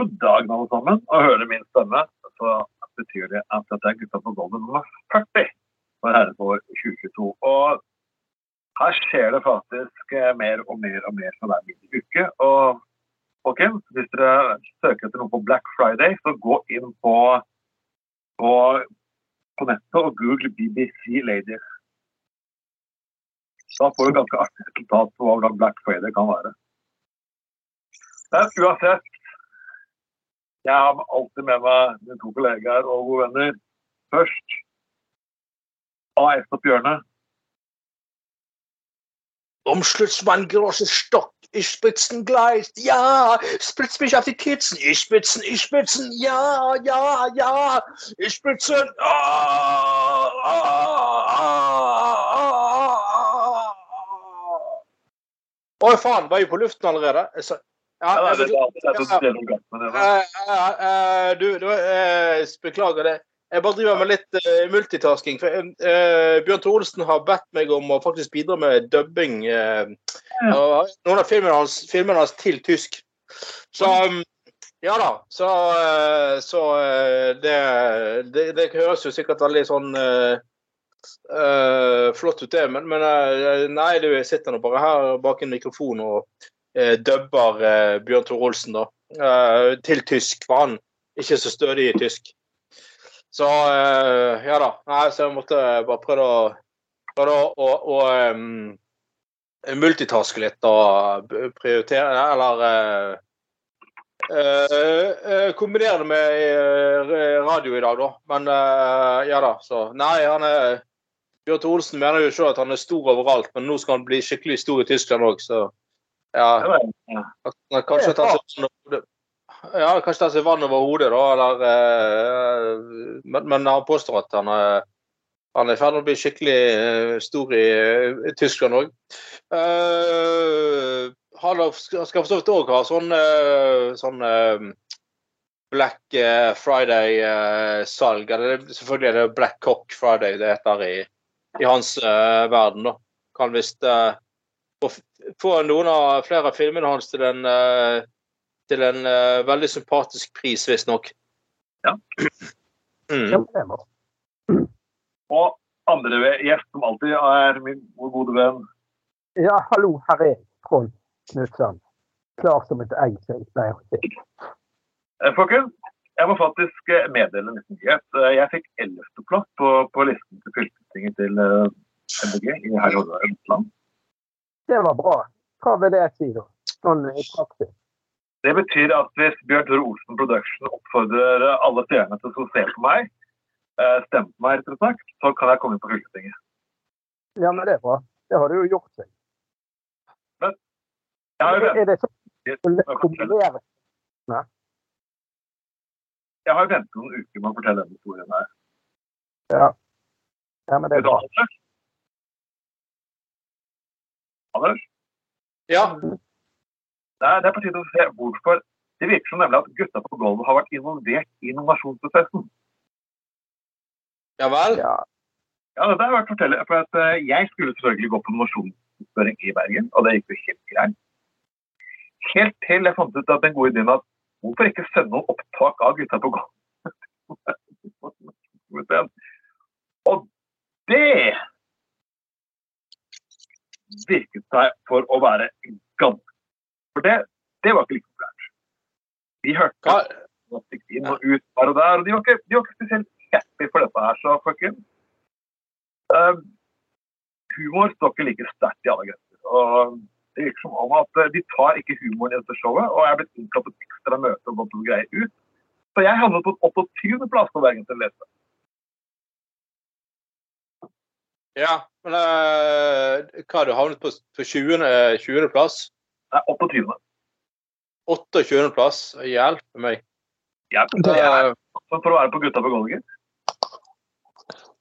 God dag, alle sammen. Og hører min stemme, så betyr det at dette er gutta på gulvet nummer 40 for herreår 2022. Og her skjer det faktisk eh, mer og mer og mer for hver min uke. Og folkens, hvis dere søker etter noe på Black Friday, så gå inn på, på, på nettet og google BBC Ladies. Da får du ganske artig resultat på hva Black Friday kan være. Men uansett, jeg har alltid med meg mine to kollegaer og gode venner. Først AS og Bjørne. Umschlussmann, große Stock, ich spitzen gleich, ja, spritz mich auf die Kitzen, ich spitzen, ich spitzen, ja, ja, ja, ich spitzen, ah, ah, ah, ah. Oi, faen, var jeg på luften allerede? Jeg sa- Ja, Ja, det. Eh, eh, eh, du, du eh, beklager det. Jeg bare driver med litt eh, multitasking. For, eh, Bjørn Tore Olsen har bedt meg om å faktisk bidra med dubbing. eh, av noen av filmene hans, filmene hans til tysk. Så um, ja da. Så, eh, så det, det, det høres jo sikkert veldig sånn eh, eh, flott ut, det. Men, men nei, du sitter nå bare her bak en mikrofon og dubber eh, Bjørn Tor Olsen, da. eh, til tysk, for han ikke så stødig i tysk. Så eh, ja da. Nei, så jeg måtte bare prøve å, prøve å, å, å multitaske litt og prioritere, eller eh, eh, eh, kombinere det med eh, radio i dag, da. Men eh, ja da, så Nei, han er Bjørn Thor Olsen mener jo selv at han er stor overalt, men nå skal han bli skikkelig stor i Tyskland òg, så ja. Kanskje ta seg. Ja, kanskje ta seg vann over hodet, da. Eller, eh, men, men han påstår at han er, han er i ferd med å bli skikkelig eh, stor i, i Tyskland òg. han skal for så vidt òg ha sånn, sånn Black Friday-salg. selvfølgelig er det Black Cock Friday det heter i, i hans verden. da. Kan visst eh, få, få noen av flere av filmene hans til en, eh, til en eh, veldig sympatisk pris, visstnok. Ja. Mm. Og andre gjest som alltid er min gode venn ja, hallo, her er Trond Knutsen. Klar som et egg, Så jeg pleier å si. Eh, Folkens, jeg må faktisk eh, meddele en liten nyhet. Eh, Jeg fikk 11.-plass på, på listen til fylkestinget til eh, MDG i her i Østland. Det var bra. Hva vil det si, da? Sånn i praksis. Det betyr at hvis Bjørn Tore Olsen Production oppfordrer alle stjernene til å se på meg, eh, stemme på meg, rett og slett, så kan jeg komme inn på fylkestinget. Ja, men det er bra. Det har du jo gjort seg. Jeg har jo det sånn jeg har jo ventet noen uker med å fortelle den historien her. Ja. ja, men det er bra. Anders? Ja. Det er, det er på tide å se hvorfor det virker som nemlig at gutta på gulvet har vært involvert i innovasjonsprosessen. ja vel? Ja. Ja, dette har vært fortelle, for at eh, Jeg skulle selvfølgelig gå på innovasjonsutføring i Bergen, og det gikk jo helt greit. Helt til jeg fant ut at den gode ideen at hvorfor ikke sende noen opptak av gutta på gulvet? og det virket seg for å være ganske For det, det var ikke like populært. Vi hørte inn og ut her og der, og de var ikke, de var ikke spesielt happy for dette her, så fuckings uh, humor står ikke like sterkt i alle grenser. Og det virker som om at eh, de tar ikke humoren i dette showet, og jeg er blitt innkalt til et ekstra møte gått noen greier ut. Så jeg havnet på 28. plass på Bergens lese. Ja, men uh, hva har du havnet på på 20. 20. plass? Nei, 28. 28. plass? Hjelp meg. Hjelp det er for å være på Gutta på gulvet.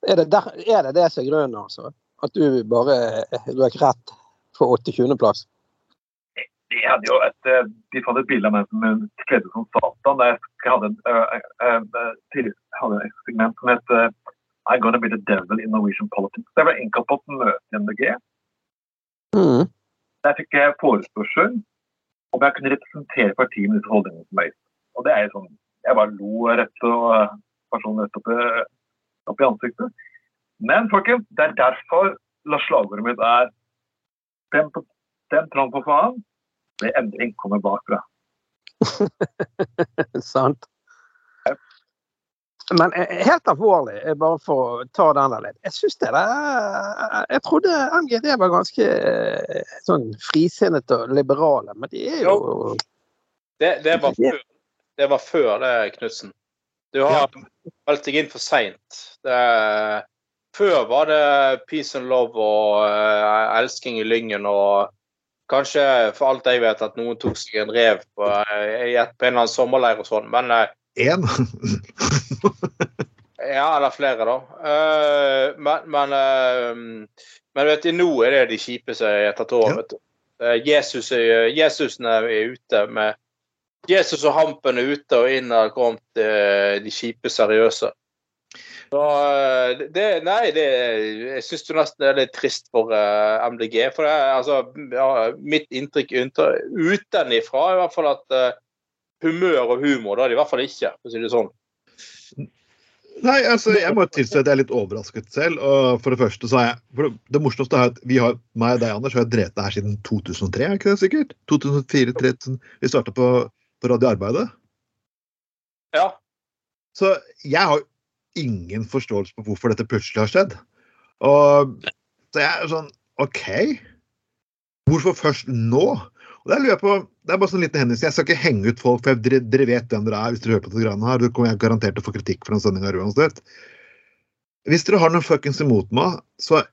Er det, der, er det det som er grunnen, altså? At du bare du har ikke rett for 28.-plass? De hadde jo et, eh, de fant et bilde av meg som eh, kledde som Satan. da Jeg hadde, en, øh, hadde et segment som het I'm gonna be the devil in Norwegian politics. Jeg ble innkalt på et møte i MDG. Mm. Der fikk jeg forespørsel om jeg kunne representere partiet med disse holdningene som meg. Og det er jo sånn Jeg bare lo rett og øh, personen rett opp i, opp i ansiktet. Men folkens, det er derfor la slagordet mitt er stem Trond for faen. det endring kommer bakfra. Sant. Men eh, helt alvorlig, eh, bare for å ta den der litt. Jeg syns det der Jeg trodde MGD var ganske eh, sånn frisinnet og liberale, men de er jo Det, det, var, før, det var før det, Knutsen. Du har valgt deg inn for seint. Før var det peace and love og uh, elsking i Lyngen og kanskje, for alt jeg vet, at noen tok seg en rev på, uh, på en eller annen sommerleir og sånn. Men uh, Én? ja, eller flere, da. Uh, men men, uh, men vet du, nå er det de kjipe som er tatt over. Ja. Uh, Jesus er, Jesusene er ute med Jesus og Hampen er ute, og inn har kommet de kjipe seriøse. Så det Nei, det, jeg syns nesten er litt trist for uh, MDG. For det altså ja, Mitt inntrykk utenifra er i hvert fall at uh, humør og humor, Det er det i hvert fall ikke, for å si det sånn. Nei, altså, jeg må tilstå at jeg er litt overrasket selv. og for Det første så er jeg, det morsomste er at vi har, meg og deg, Anders, har drevet det her siden 2003, er ikke det sikkert? 2004-2003, Vi starta på, på Radioarbeidet. Ja. Så jeg har ingen forståelse på hvorfor dette plutselig har skjedd. Og så jeg er sånn OK. Hvorfor først nå? Og der lurer jeg på, Det er bare sånn liten hendelse, Jeg skal ikke henge ut folk, for dere, dere vet hvem dere er. hvis dere hører på dette greiene her. Da kommer jeg garantert til å få kritikk for den sendinga uansett. Hvis dere har noe fuckings imot meg, så,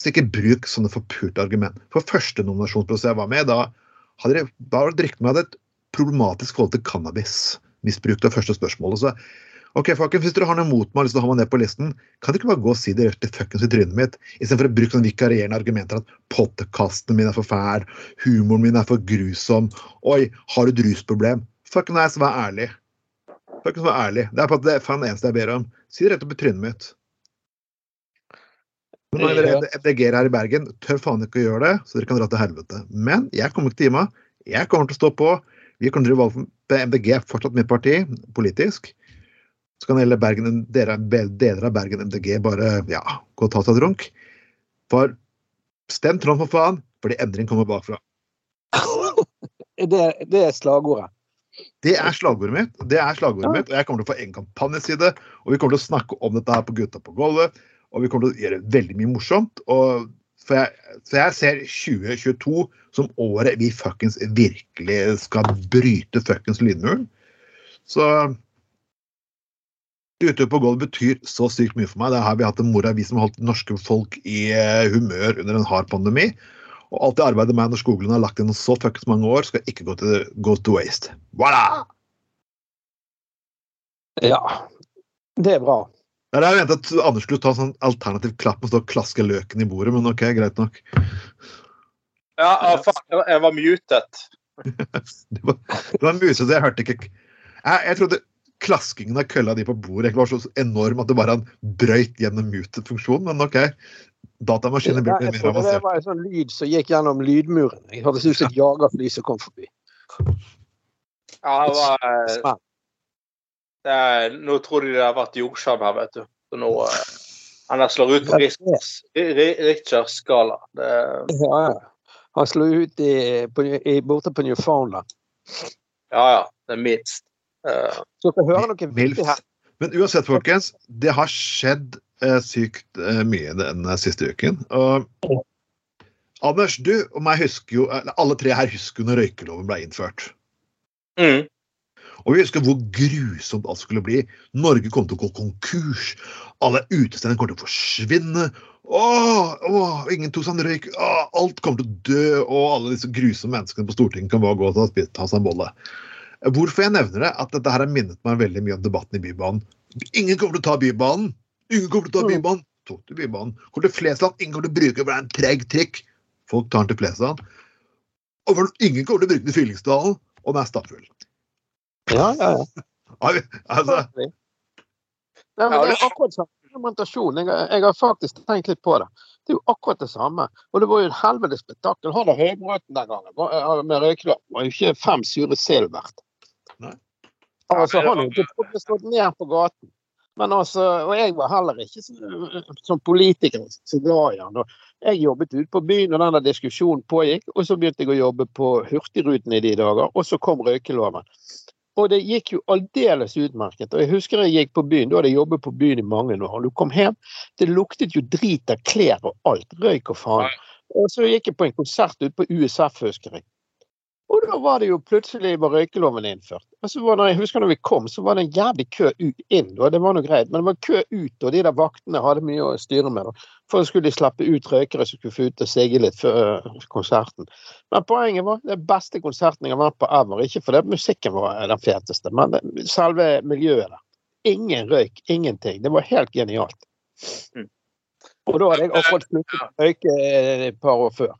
så ikke bruk sånne forpulte argument. For første nominasjonsprosess jeg var med, da hadde dere da hadde dere drikket meg et problematisk forhold til cannabismisbruk. Det første spørsmålet. Så ok, folkens, hvis dere har noe mot meg liksom, har meg ned på listen, kan dere ikke bare gå og si det rett i fuckings i trynet mitt, istedenfor å bruke sånne vikarierende argumenter at podkasten min er for fæl, humoren min er for grusom, oi, har du et rusproblem? nei, nice, vær ærlig. Fuckings vær ærlig. Det er på at det er faen eneste jeg ber om. Si det rett opp i trynet mitt. Men når dere MDG-er her i Bergen, tør faen ikke å gjøre det, så dere kan dra til helvete. Men jeg kommer ikke til å gi meg. Jeg kommer til å stå på. Vi kommer til å valge MDG er fortsatt mitt parti, politisk. Så kan hele Bergen, dere, deler av Bergen MDG bare ja, gå og ta seg en runk. For stem Trond for faen, fordi endring kommer bakfra. Det, det er slagordet. Det er slagordet mitt, det er slagordet mitt, og jeg kommer til å få en kampanjeside. Og vi kommer til å snakke om dette her på Gutta på gulvet, og vi kommer til å gjøre veldig mye morsomt. Og for jeg, for jeg ser 2022 som året vi fuckings virkelig skal bryte fuckings lydmuren. Så Ute på gulvet betyr så sykt mye for meg. Det er her vi har hatt en mora, vi som har holdt norske folk i eh, humør under en hard pandemi. Og alt det arbeidet meg når Skoglund har lagt inn så fuckings mange år, skal ikke gå til, gå to waste. Voilà! Ja. Det er bra. Er jeg ventet at Anders skulle ta sånn alternativ klapp og stå og klaske løken i bordet, men OK, greit nok. Ja, faen, jeg var- mutet. Det var, det var muset, så jeg hørte ikke Jeg, jeg trodde klaskingen av kølla di på bordet egentlig var så enorm at det bare han brøyt gjennom muted-funksjonen, men OK. datamaskinen blir mer avansert. det var en sånn lyd som gikk gjennom lydmuren. Jeg hørtes ut som et jagerfly som kom forbi. Ja, det var, eh, det er, nå tror de det har vært jordskjelv her, vet du. Så nå eh, Han der slår ut på Richards skala. Det, Ja, ja. Han slo ut i, på, i, borte på Newfoundland. ja, ja. Det er minst. Eh, Så dere hører noe viktig her. Men uansett, folkens, det har skjedd eh, sykt eh, mye den eh, siste uken. Og Anders, du og meg husker jo Alle tre her husker jo når røykeloven ble innført. mm. Og vi husker hvor grusomt alt skulle bli. Norge kom til å gå konkurs. Alle utestedene kom til å forsvinne. Åh, åh, ingen tok seg en røyk. Åh, alt kom til å dø, og alle disse grusomme menneskene på Stortinget kan bare gå og ta, ta seg en bolle. Hvorfor jeg nevner det, at dette her har minnet meg veldig mye om debatten i Bybanen. Ingen kommer til å ta Bybanen! Ingen kommer til å ta Mm. Bybanen! Tok til Bybanen. Går til Flesland, ingen kommer til å bruke for det er en treg trikk. Folk tar den til Flesland. Og for ingen kommer til å bruke den til Fyllingsdalen, og den er stappfull. Ja, ja, ja. Altså, Nei, men det er akkurat samme argumentasjon. Jeg, jeg har faktisk tenkt litt på det. Det er jo akkurat det samme. Og det var jo en helvetes spetakkel. Han der Høybråten den gangen var- eh, med røykelapp var jo ikke fem sure sild verdt. Nei. Altså, han det er jo ikke stått ned på gaten. Men altså, og jeg var heller ikke så, som politiker så glad i han. Og Jeg jobbet ute på byen og denne diskusjonen pågikk, og så begynte jeg å jobbe på Hurtigruten i de dager, og så kom røykeloven. Og det gikk jo aldeles utmerket. Og jeg husker jeg gikk på byen, da hadde jeg jobbet på byen i mange år. Og du kom hjem, det luktet jo drit av klær og alt. Røyk og faen. Og så gikk jeg på en konsert ute på USF, husker jeg. Da var det jo plutselig var røykeloven innført. Og så var det, jeg husker når vi kom, så var det en jævlig kø inn. Og det var noe greit. Men det var kø ut, og de der vaktene hadde mye å styre med. Da. For så skulle de slippe ut røykere som skulle få ut og sigge litt før øh, konserten. Men poenget var det beste konserten jeg har vært på ever. Ikke fordi musikken var den feteste, men selve miljøet der. Ingen røyk, ingenting. Det var helt genialt. Mm. Og da hadde jeg akkurat sluttet å røyke eh, et par år før.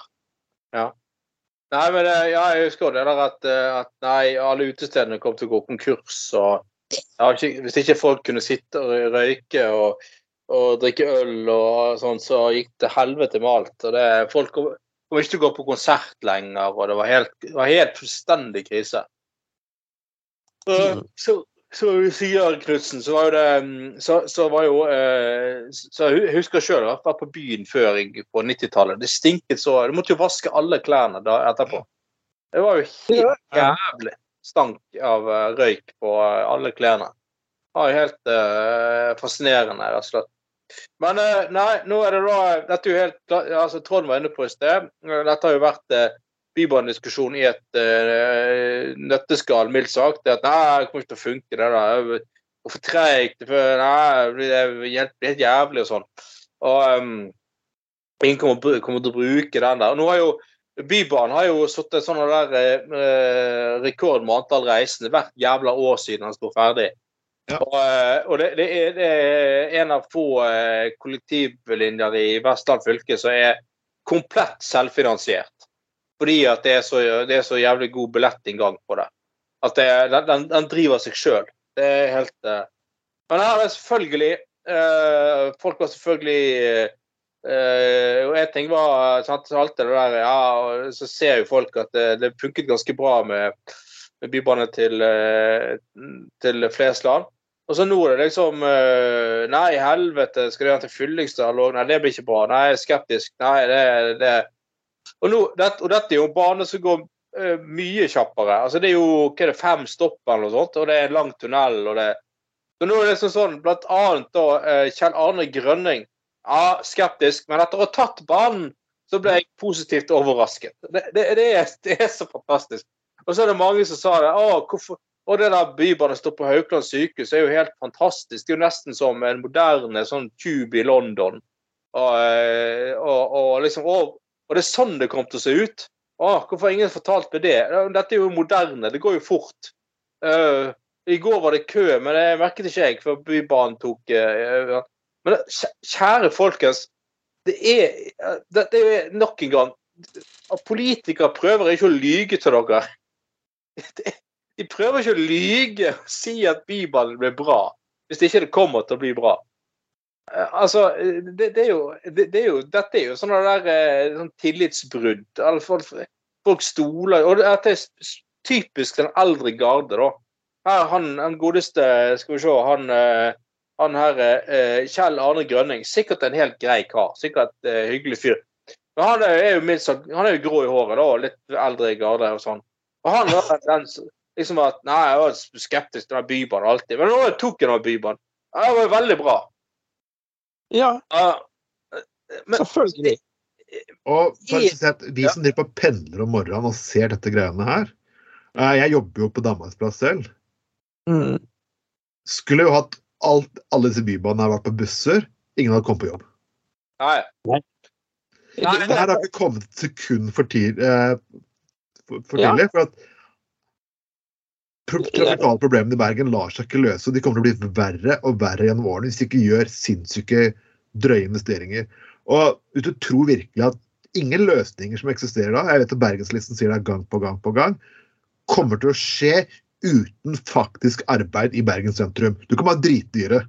Nei, men eh, ja, jeg husker det der at, eh, at nei, alle utestedene kom til å gå konkurs. og ikke, Hvis ikke folk kunne sitte og røyke og, og drikke øl og sånn, så gikk det helvete med alt. og det, Folk kom, kom ikke til å gå på konsert lenger, og det var helt, var helt fullstendig krise. Så, Mm. så, så du sier, Knutsen, så var jo det mm, Så, så var jo eh, Så jeg husker sjøl, jeg har vært på byen før på 90-tallet. Det stinket så Du måtte jo vaske alle klærne da etterpå. Det var jo helt jævlig stank av eh, røyk på eh, alle klærne. Det var jo helt uh, fascinerende, rett og slett. Men nei, nå er det da Dette er jo helt altså Trond var inne på i sted. Dette har jo vært bybanediskusjon i et uh, nøtteskall, mildt sagt. Det at nei, det kommer ikke til å funke, det der. Det er for treigt. det Nei, det blir helt, jævlig og sånn. Og um, ingen kommer, kommer til å bruke den der. Og nå har jo Bybanen har jo satt et sånn der eh, rekord med antall reisende hvert jævla år siden den står ferdig. Ja. Og, eh, og det, det, er, det er en av få eh, kollektivlinjer i Vestland fylke som er komplett selvfinansiert. Fordi at det er så, det er så jævlig god billettinngang på det. At det, den, den, driver seg sjøl. Det er helt uh... Men her er selvfølgelig uh, Folk har selvfølgelig uh, Og en ting var sant, alt det der Ja, så ser jo folk at det, det funket ganske bra med, med bybane til, til Flesland. Og så nå er det liksom Nei, helvete, skal de ha til Fyllingsdal òg? Nei, det blir ikke bra. Nei, skeptisk. Nei, det, det. Og, nå, det, og dette er jo en bane som går uh, mye kjappere. Altså Det er jo er det, fem stopp eller noe sånt, og det er en lang tunnel. og det så nå er det liksom sånn, blant annet da, uh, Kjell Arne Grønning. Ja, skeptisk, men etter å ha tatt banen, så ble jeg positivt overrasket. Det, det, det, er, det er så fantastisk. Og så er det mange som sa det. Å, hvorfor og det der Bybanen står på Haukeland sykehus er jo helt fantastisk. Det er jo nesten som en moderne sånn tube i London. Og, eh, og, og liksom, og, og det er sånn det kommer til å se ut. Å, hvorfor har ingen fortalt meg det? Dette er jo moderne, det går jo fort. Uh, I går var det kø, men det merket ikke jeg, for Bybanen tok uh, ja. Men kjære folkens, det er, det, er nok en gang Politikere prøver ikke å lyge til dere. De prøver ikke å lyge og si at Bybanen blir bra, hvis det ikke kommer til å bli bra. Altså, det, det, er jo, det, det er jo, dette er jo sånne der eh, sånn tillitsbrudd. Folk, folk stoler Og dette er typisk den eldre garde, da. Her, han, han godeste Skal vi se, han, eh, han her eh, Kjell Arne Grønning. Sikkert en helt grei kar. Sikkert uh, hyggelig fyr. Men han er jo minst, Han er jo grå i håret, da. Litt eldre i garde og sånn. Og han var den liksom at Nei, jeg var skeptisk til den bybanen alltid. Men nå tok jeg den bybanen. Det var veldig bra. Ja, Uh, men selvfølgelig. Og faktisk, at vi som driver på pendler om morgenen og ser dette greiene her uh, Jeg jobber jo på Danmarksplass selv. Mm. Skulle jo hatt alt, alle disse bybanene har vært på busser. Ingen hadde kommet på jobb. Nei. Nei. Det her har ikke kommet et sekund for, tid, Uh, for, for Ja. tidlig. For at trafikale problemene i Bergen lar seg ikke løse. De kommer til å bli verre og verre gjennom årene hvis de ikke gjør sinnssyke, drøye investeringer. Og hvis du tror virkelig at ingen løsninger som eksisterer da, jeg vet at Bergenslisten sier det gang på gang på gang, kommer til å skje uten faktisk arbeid i Bergen sentrum. Du kan bare drite i det.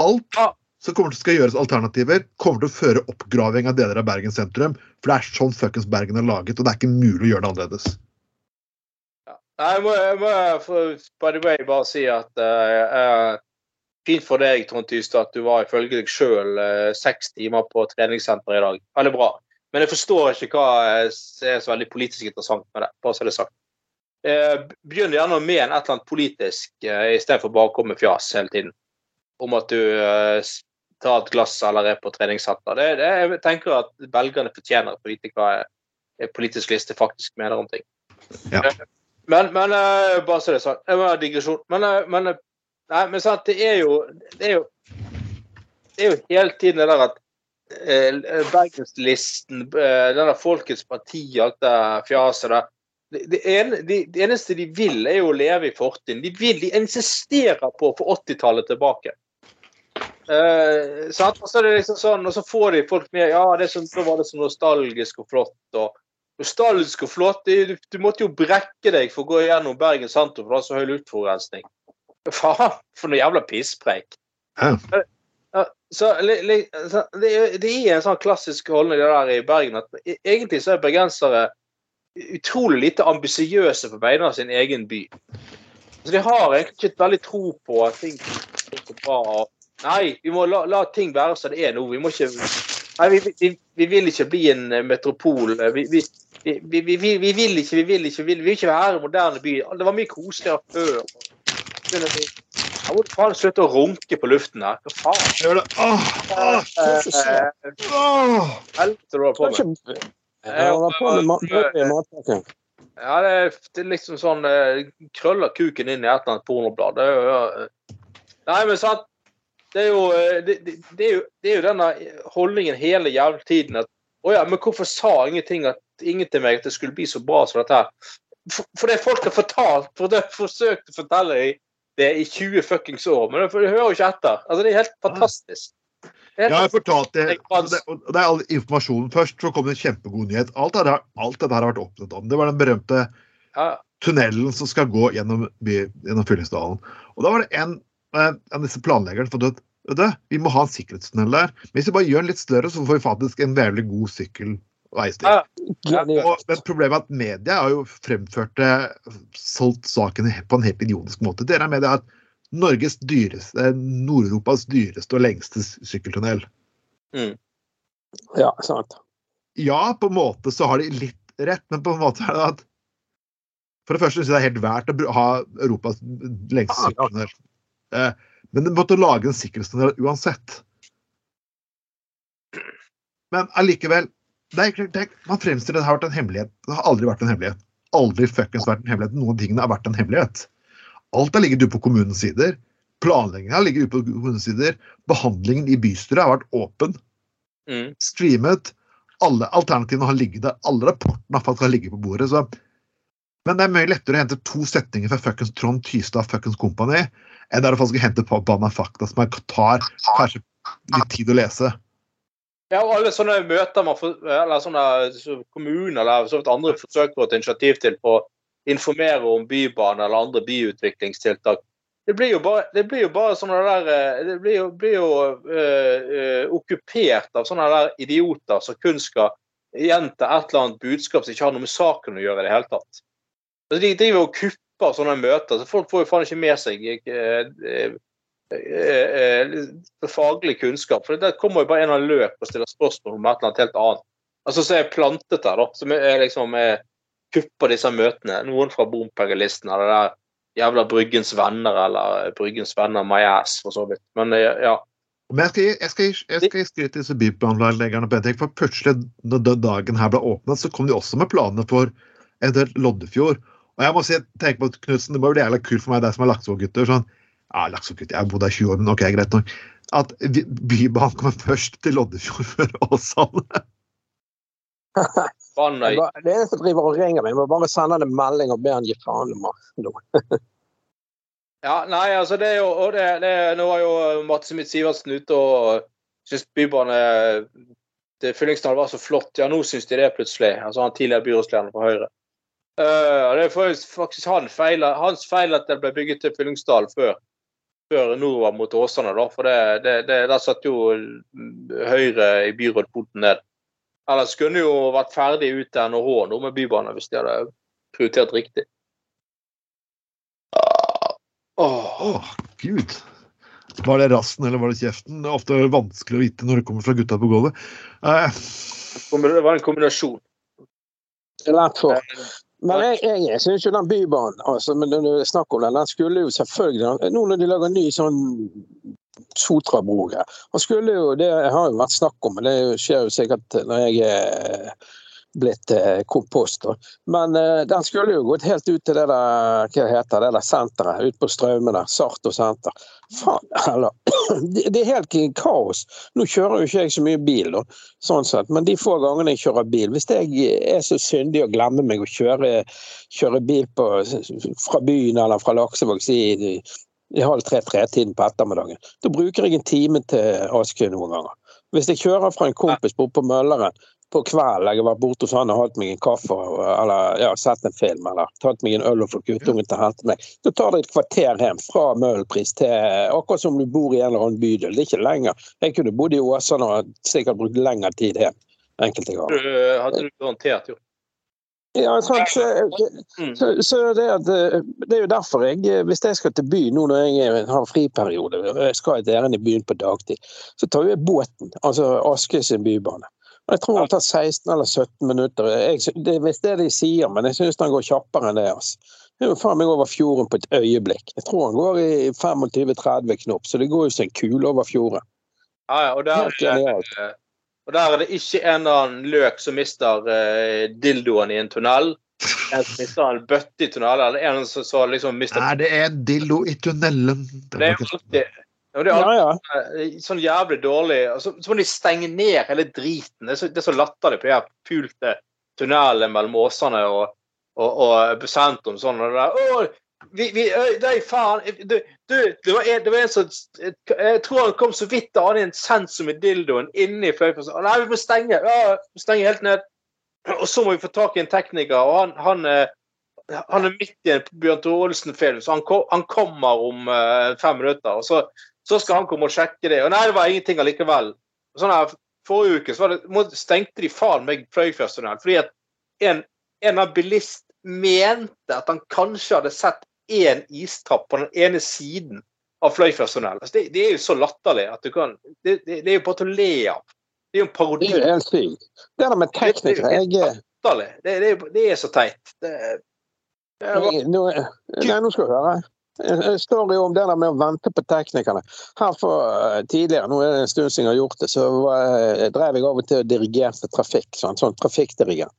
Alt som kommer til å skal gjøres alternativer, kommer til å føre oppgraving av deler av Bergen sentrum. For det er sånn fuckings Bergen er laget, og det er ikke mulig å gjøre det annerledes. Jeg må, jeg må for, by the way bare si at uh, uh, Fint for deg, Trond Tystad, at du var ifølge deg sjøl seks timer på treningssenteret i dag. Veldig bra. Men jeg forstår ikke hva eh, som er så veldig politisk interessant med det. bare så det er sagt. Eh, begynn gjerne med en et eller annet politisk, eh, istedenfor bare å komme med fjas hele tiden. Om at du eh, tar et glass eller er på treningssenter. Det, det, jeg tenker at velgerne fortjener å vite hva politisk liste faktisk mener om ting. Ja. Men, men uh, bare så det er sagt. Det var en digresjon. Men, uh, men, uh, nei, men sant, det er jo det er jo, det er jo hele tiden det der at Bergenslisten, den der Folkets parti, alt det fjaset der det, det, de, det eneste de vil, er jo å leve i fortiden. De vil, de insisterer på å få 80-tallet tilbake. Eh, sant? Og så er det liksom sånn, og så får de folk med Ja, det så, da var det så nostalgisk og flott. og Nostalgisk og flott. Du, du måtte jo brekke deg for å gå gjennom Bergen sentrum, for det var så høy luftforurensning. Faen, for noe jævla pisspreik. Ja. Så, det, det er en sånn klassisk holdning det der i Bergen at e- egentlig så er bergensere utrolig lite ambisiøse på vegne av sin egen by. Så De har egentlig ikke et veldig tro på at ting så bra. Nei, vi må la, la ting være som det er nå. Vi må ikke Nei, vi, vi, vi vil ikke bli en eh, metropol. Vi, vi, vi, vi, vi, vi vi vil ikke, vi vil ikke, vi vil, vi vil ikke være en moderne by. Det var mye koseligere før. Jeg må faen slutte å runke på luften her. Hva faen? Gjør det. Åh, åh, Eh, eh, åh. Helvete du har på med. Ja, det er, liksom sånn eh, Krøller kuken inn i et eller annet pornoblad. Det er jo, ja, Nei, men sant. Det er jo, eh, det, det, er jo, det er jo denne holdningen hele jævla tiden at Å ja, men hvorfor sa ingenting at, ingen til meg at det skulle bli så bra som dette her? For, for det folk har fortalt, for det har forsøkt å fortelle deg det i 20 fuckings år, men du hører jo ikke etter. Altså, det er helt fantastisk. Er Jeg har fortalt det. Og det, er all informasjonen først. Så kom det en kjempegod nyhet. Alt, det her- alt dette har vært opptatt om. Det var den berømte tunnelen som skal gå gjennom, by- gjennom Fyllingsdalen. Og da var det en av disse planleggerne for ut du, vi må ha en sikkerhetstunnel der. Men hvis vi bare gjør den litt større, så får vi faktisk en veldig god sykkel- og. Ja. Men problemet er at media har jo fremført det, solgt saken på en helt idiotisk måte. Dere er med det at Norges dyreste, Nord-Europas dyreste og lengste sykkeltunnel. Ja, sant. Ja, på en måte så har de litt rett, men på en måte er det at For det første syns jeg det er helt verdt å ha Europas lengste sykkeltunnel. Eh, Men de måtte lage en sikkerhetsstandard uansett. Men allikevel det er, det er, Man fremstiller det har vært en hemmelighet. Det har aldri vært en hemmelighet. Aldri fuckings vært en hemmelighet. Noen av tingene har vært en hemmelighet. Alt har ligget ute på kommunens sider. Planleggingen har ligget ute på kommunens sider. Behandlingen i bystyret har vært åpen mm. streamet. Alle alternativene har ligget der. Alle rapportene har faktisk ligget på bordet. Så. Men det er mye lettere å hente to setninger fra fuckings Trond Tystad fuckings Company enn det er å hente på banna fakta som tar kanskje litt tid å lese. Ja, og alle sånne møter man får, eller sånne kommuner eller så andre forsøker å ta initiativ til på å informere om bybane eller andre byutviklingstiltak. Det blir jo bare, det blir jo bare sånne der eh, Det blir jo, blir jo øh, øh, okkupert av sånne der idioter som kun skal gjenta et eller annet budskap som ikke har noe med saken å gjøre i det hele tatt. Altså, de driver og kupper sånne møter, så folk får jo faen ikke med seg eh, eh, eh, eh, faglig kunnskap. For det kommer jo bare en av løp og stiller spørsmål om et eller annet helt annet. Altså så er plantet der, da. Som er liksom er, kupper disse møtene. Noen fra Bompengelisten eller der jævla Bryggens venner eller Bryggens venner my ass, for så vidt. Men eh, ja. Men jeg skal, jeg skal, jeg skal til disse byplanleggerne en. For plutselig, når dagen her ble åpnet, så kom de også med planene for eventuelt Loddefjord. Og jeg må si, tenke på Knutsen, Det må bli jævla kult for meg, deg som er Laksevåg-gutter. sånn, ja, Laksevåg-gutter, Jeg har bodd her 20 år, men ok, greit nok. At Bybanen kommer først til Loddefjord før Åsane. Det er en som driver og ringer meg. Jeg må bare sende han en melding og be han gi faen om det. Ja, nei, altså det er jo og det, det, Nå var jo Mats Mitt Sivertsen ute og syntes bybane det Fyllingsdal var så flott. Ja, nå syns de det plutselig. Altså han tidligere byrådslederen fra Høyre. Eh, det er faktisk- faktisk han feil, hans feil at det ble bygget til Fyllingsdal før, før nordover mot Åsane. da, For det, det, det, der satt jo Høyre i byrådporten ned. Ellers kunne jo vært ferdig ut til NHH nå med bybane, hvis de hadde prioritert riktig. Åh. oh, gud. Var det rassen eller var det kjeften? Det er ofte vanskelig å vite når det kommer fra gutta på gulvet. Eh, Det var en kombinasjon. Det er lett for. Men jeg, jeg, jeg syns jo den bybanen altså, men det er snakk om den, den skulle jo selvfølgelig Nå når de lager ny sånn Sotra-bro her Han skulle jo, Det har jo vært snakk om, men det skjer jo sikkert når jeg er blitt eh, kompost. Men eh, den skulle jo gått helt ut til det der hva heter det der senteret ute på Straume der. Sarto senter. Faen eller Det, er helt kaos. Nå kjører jo ikke jeg så mye bil, da, sånn sett. men de få gangene jeg kjører bil Hvis jeg er så syndig å glemme meg å kjøre, kjøre bil på, fra byen eller fra Laksevåg i, i halv tre-tre-tiden på ettermiddagen, da bruker jeg en time til Askøy noen ganger. Hvis jeg kjører fra en kompis bort på Mølleren på kvelden, jeg har vært borte hos han og hatt meg en kaffe eller ja, sett en film eller tatt meg en øl og fått guttungen til å hente meg, da tar det et kvarter hjem fra Møhlenpris til akkurat som du bor i en eller annen bydel. Det er ikke lenger. Jeg kunne bodd i Åsane og sikkert brukt lengre tid hjem enkelte ganger. Hadde du garantert gjort. Ja, så, Mm. så, så det, at, eh, det er jo derfor jeg, eh, hvis jeg skal til byen nå når jeg har friperiode, og jeg skal et ærend i byen på dagtid, så tar jeg båten, altså Aske sin bybane. Jeg tror han tar 16 eller 17 minutter. Jeg, sy- det er visst det de sier, men jeg syns han går kjappere enn det. altså. Det er jo faen meg over fjorden på et øyeblikk. Jeg tror han går i 25-30 knop, så det går jo som en kule over fjorden. Ja, ja, og, der, Helt genialt. Og der er det ikke en eller annen løk som mister eh, dildoen i en tunnel. En som mister en bøtte i tunnelen, eller en som så liksom mister Nei, det er en dildo i tunnelen? Det er alltid, ja, det er Ja, ja. eh, sånn jævlig dårlig. og Så, så må de stenge ned hele driten. Det er så, det er så latterlig på de her pulte tunnelene mellom Åsane og, og, og sentrum. Sånn, og det der. Vi, vi, nei, faen du, du, det, var en, en som Jeg tror han kom så vidt til hadde en sensor med dildoen inni fløyplassen. Nei, vi må stenge! Ja, vi må helt ned. Og så må vi få tak i en tekniker, og han, han, han er midt i en Bjørn Tore Olsen-film, så han, han kommer om fem minutter. og så, så skal han komme og sjekke det. Og nei, det var ingenting allikevel. Sånn her, forrige uke så det, stengte de faen meg Fløyfjordstunnelen fordi at en, en av bilist mente at han kanskje hadde sett én istrapp på den ene siden av Fløyfjellstunnelen. Altså, det, det er jo så latterlig at du kan Det, det, det er jo bare til å le av. Det er jo en parodi. Det er helt sykt. Det er det med teknikere jeg, eh, latterlig. Det, det, er- det er så teit. Det, er, nå, Nei, nå skal du høre. Jeg står jo om det der med å vente på teknikerne. Her for eh, Tidligere, nå er det en stund siden jeg har gjort det, så drev jeg av og til og dirigerte trafikk. Sånn, sånn trafikkdirigent.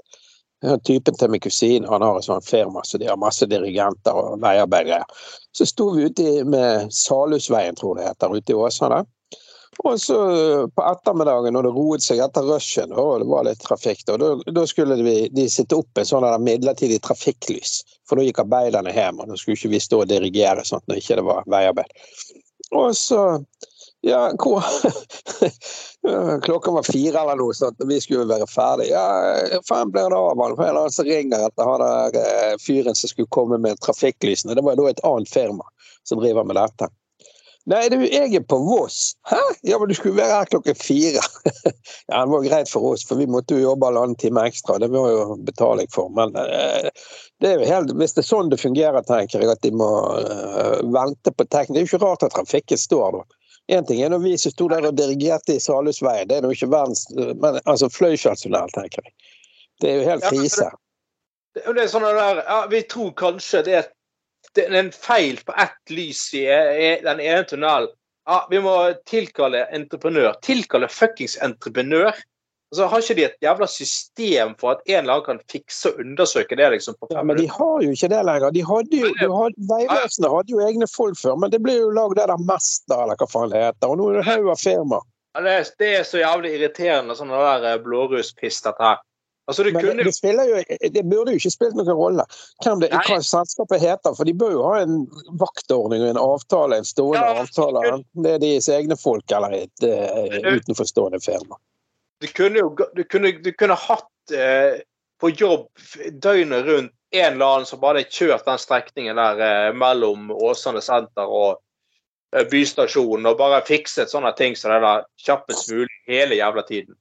Typen til min kusin han har et sånt firma, så de har masse dirigenter og veiarbeidere. Så sto vi ute med Salhusveien, tror det heter, ute i Åsane. Og så på ettermiddagen når det roet seg etter rushen, og det var litt trafikk, da, da skulle vi, de sitte opp en sånn midlertidig trafikklys. For da gikk arbeiderne hjem, og da skulle ikke vi stå og dirigere sånt når ikke det var veiarbeid. Og så ja, hvor Klokka var fire eller noe og vi skulle være ferdig. Ja, faen blir det av han? For en annen som ringer etter han der eh, fyren som skulle komme med trafikklysene. Det var da et annet firma som driver med dette. Nei, du, jeg er på Voss. Hæ? Ja, men du skulle være her klokken fire. ja, det var greit for oss, for vi måtte jo jobbe halvannen time ekstra. Det må jo betaling for. Men eh, det er jo helt, hvis det er sånn det fungerer, tenker jeg, at de må eh, vente på teknikk. Det er jo ikke rart at trafikken står da. En ting er når vi som sto der og dirigerte i Salhusveien, det er jo ikke verdens men altså Fløyfjellstunnel, tenker jeg. Det er jo helt Ja, men- det, det er sånn der, ja, Vi tror kanskje det er, det er en feil på ett lys i, i den ene tunnelen. Ja, vi må tilkalle entreprenør. Tilkalle fuckings entreprenør. Altså, Har ikke de et jævla system for at en eller annen kan fikse og undersøke det? liksom på Ja, fem men de har jo ikke det lenger. De hadde jo, de hadde, Vegvesenet hadde jo egne folk før, men det ble jo lagd det der Mesta, eller hva faen det heter. Og nå er det haug av firma. Ja, det, er, det er så jævlig irriterende, sånn det der eh, blåruspiss, dette her. Altså, det, kunne det, spiller jo, det burde jo ikke spilt noen rolle hvem det, hva selskapet heter, for de bør jo ha en vaktordning og en avtale, en stående Ja, avtale, det- enten det er deres egne folk eller et uh, utenforstående firma. Du kunne jo du kunne, du kunne hatt eh, på jobb døgnet rundt en eller annen som bare hadde kjørt den strekningen der eh, mellom Åsane senter og eh, bystasjonen, og bare fikset sånne ting som det der kjappest mulig hele jævla tiden.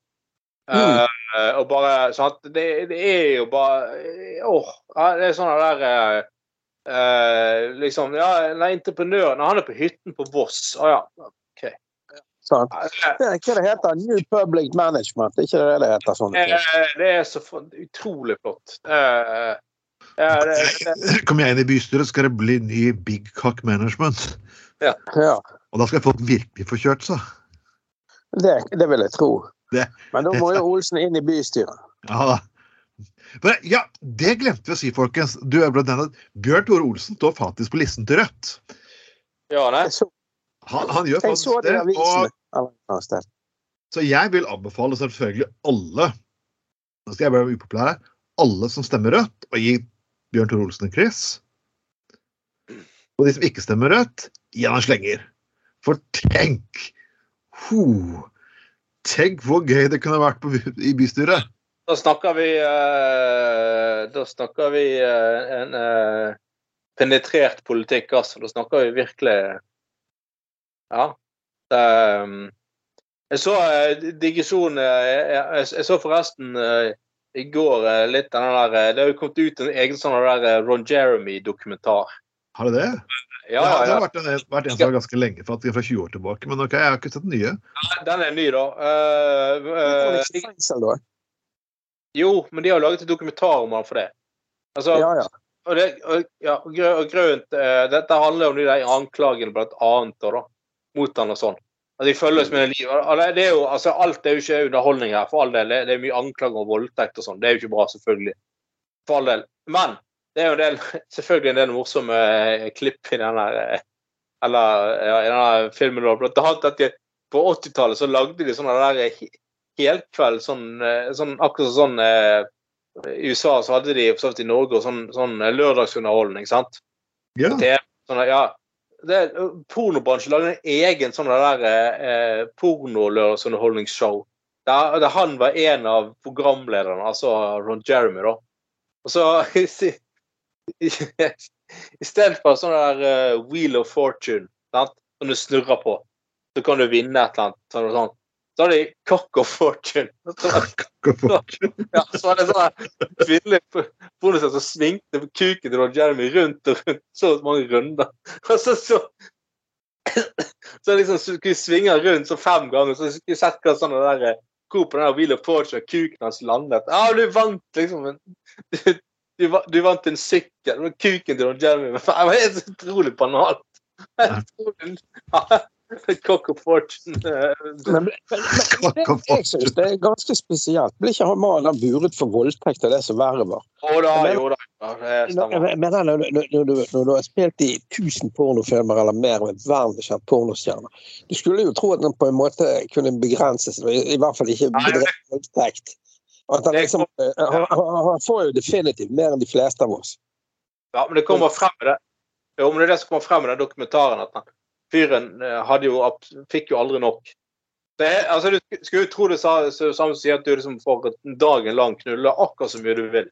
Mm. Eh, og bare sant, det, det er jo bare eh, Åh, det er sånn der eh, Liksom, ja, nei, entreprenøren han er på hytten på Voss. Å ja. Er hva det heter, New Public Management, det er ikke det det heter? sånne ting. Eh, Det er så utrolig flott. Eh, Kommer jeg inn i bystyret, skal det bli ny Big Cock Management. Ja, Og da skal folk virkelig få kjørt seg. det, det vil jeg tro. Det- Men da må jo Olsen inn i bystyret. Ja da. Men, ja, det glemte vi å si, folkens. Du er Bjørn Tore Olsen står faktisk på listen til Rødt. ja, nei. Jeg så, Han, han gjør faktisk så det. Og, så jeg vil anbefale selvfølgelig alle Nå skal jeg være upopulær. Alle som stemmer Rødt, og gi Bjørn Tore Olsen en kryss. Og de som ikke stemmer Rødt, gi han en slenger. For tenk ho, Tenk hvor gøy det kunne vært på, i bystyret. Da snakker vi eh, Da snakker vi eh, en eh, penetrert politikk, altså. Da snakker vi virkelig Ja. Det, um, jeg så uh, digresjon eh, jeg, jeg, jeg så forresten eh, i går eh, litt den der eh, Det har jo kommet ut en egen sånn der eh, Ron Jeremy-dokumentar. Har det det? Ja, det har, det har vært en, vært en som ganske lenge, faktisk fra 20 år tilbake. Men ok, jeg har ikke sett den nye. ja. Den er ny, da. Uh, eh, ikke fengsel, da. jo, men de har laget en dokumentar om han for det. Altså, Ja, ja. Og, det, og, ja, og grønt, eh, Dette handler om de der anklagene blant annet og da, mot han og sånn. Altså, de følges med livet. Det, er jo, altså, alt er jo ikke underholdning her, for all del. Det, er mye anklager om voldtekt og sånn. Det er jo ikke bra, selvfølgelig. For all del. Men det er jo en del, selvfølgelig en del morsomme eh, klipp i den her eh, Eller ja, i denne filmen. Blant annet at på 80-tallet så lagde de sånne der he- helkveld, sånn, eh, sånn akkurat sånn eh, i USA så hadde de for i Norge og sånn, sånn lørdagsunderholdning. sant? Ja. TV, sånn, ja. Det, pornobransjen lagde en egen sånn der eh, pornolørdagsunderholdningsshow. Der, der han var en av programlederne, altså Ron Jeremy, da. Og så i, i stedet for sånn der uh, Wheel of Fortune, sant? som du snurrer på, så kan du vinne et eller annet. Sånn, sånn. Så har de Cock of Fortune. Cock og Fortune. Ja, så var det sånn kvinnelig pornosett som svingte kuken til Jeremy rundt og rundt så mange runder. Og så så så liksom skulle vi svinge rundt så fem ganger, så skulle sett hva sånn det der eh, hvor på den der Wheel of Fortune kuken hans landet. Ja, du vant, liksom. en, Du, du, du vant en sykkel. Kuken til Jeremy. Det var helt utrolig banalt. Helt utrolig. Cock of Fortune. eh, Men, men, men, jeg synes det er ganske spesielt. Blir ikke mannen buret for voldtekt av det som verre var? Jo da, jo da. Men Når, jeg du, har spilt i 1000 pornofilmer eller mer med verdenskjent pornostjerne, Du skulle jo tro at den på en måte kunne begrenses, i, i hvert fall ikke bedrevet voldtekt. Han, liksom, eh, han, han får jo definitivt mer enn de fleste av oss. Ja, men det kommer frem med det. Jo, men det er det som kommer frem med den dokumentaren. At han, fyren eh, hadde jo, fikk jo aldri nok. Det er, altså, du skulle tro det sa, samme som sier at du liksom får dagen lang knulle akkurat så mye du vil.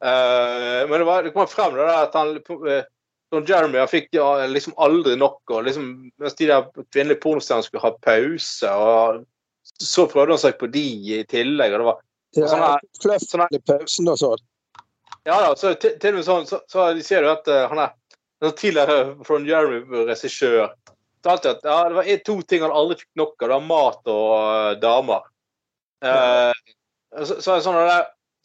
Uh, men det, var, det kom frem det der at han uh, Don Jeremy han fikk ja, liksom aldri nok. og liksom, Mens de der kvinnelige pornostjernene skulle ha pause, og så prøvde han seg på de i tillegg. og det var Ja, Sånn er- Kløft sånn er- i pausen og sånn. Ja da, så til, til og med sånn, så, så de ser jo at uh, han er en tidligere Ron Jeremy-regissør. Fortalte at ja, det var to ting han aldri fikk nok av. Det var mat og uh, damer. Uh, så, så, sånn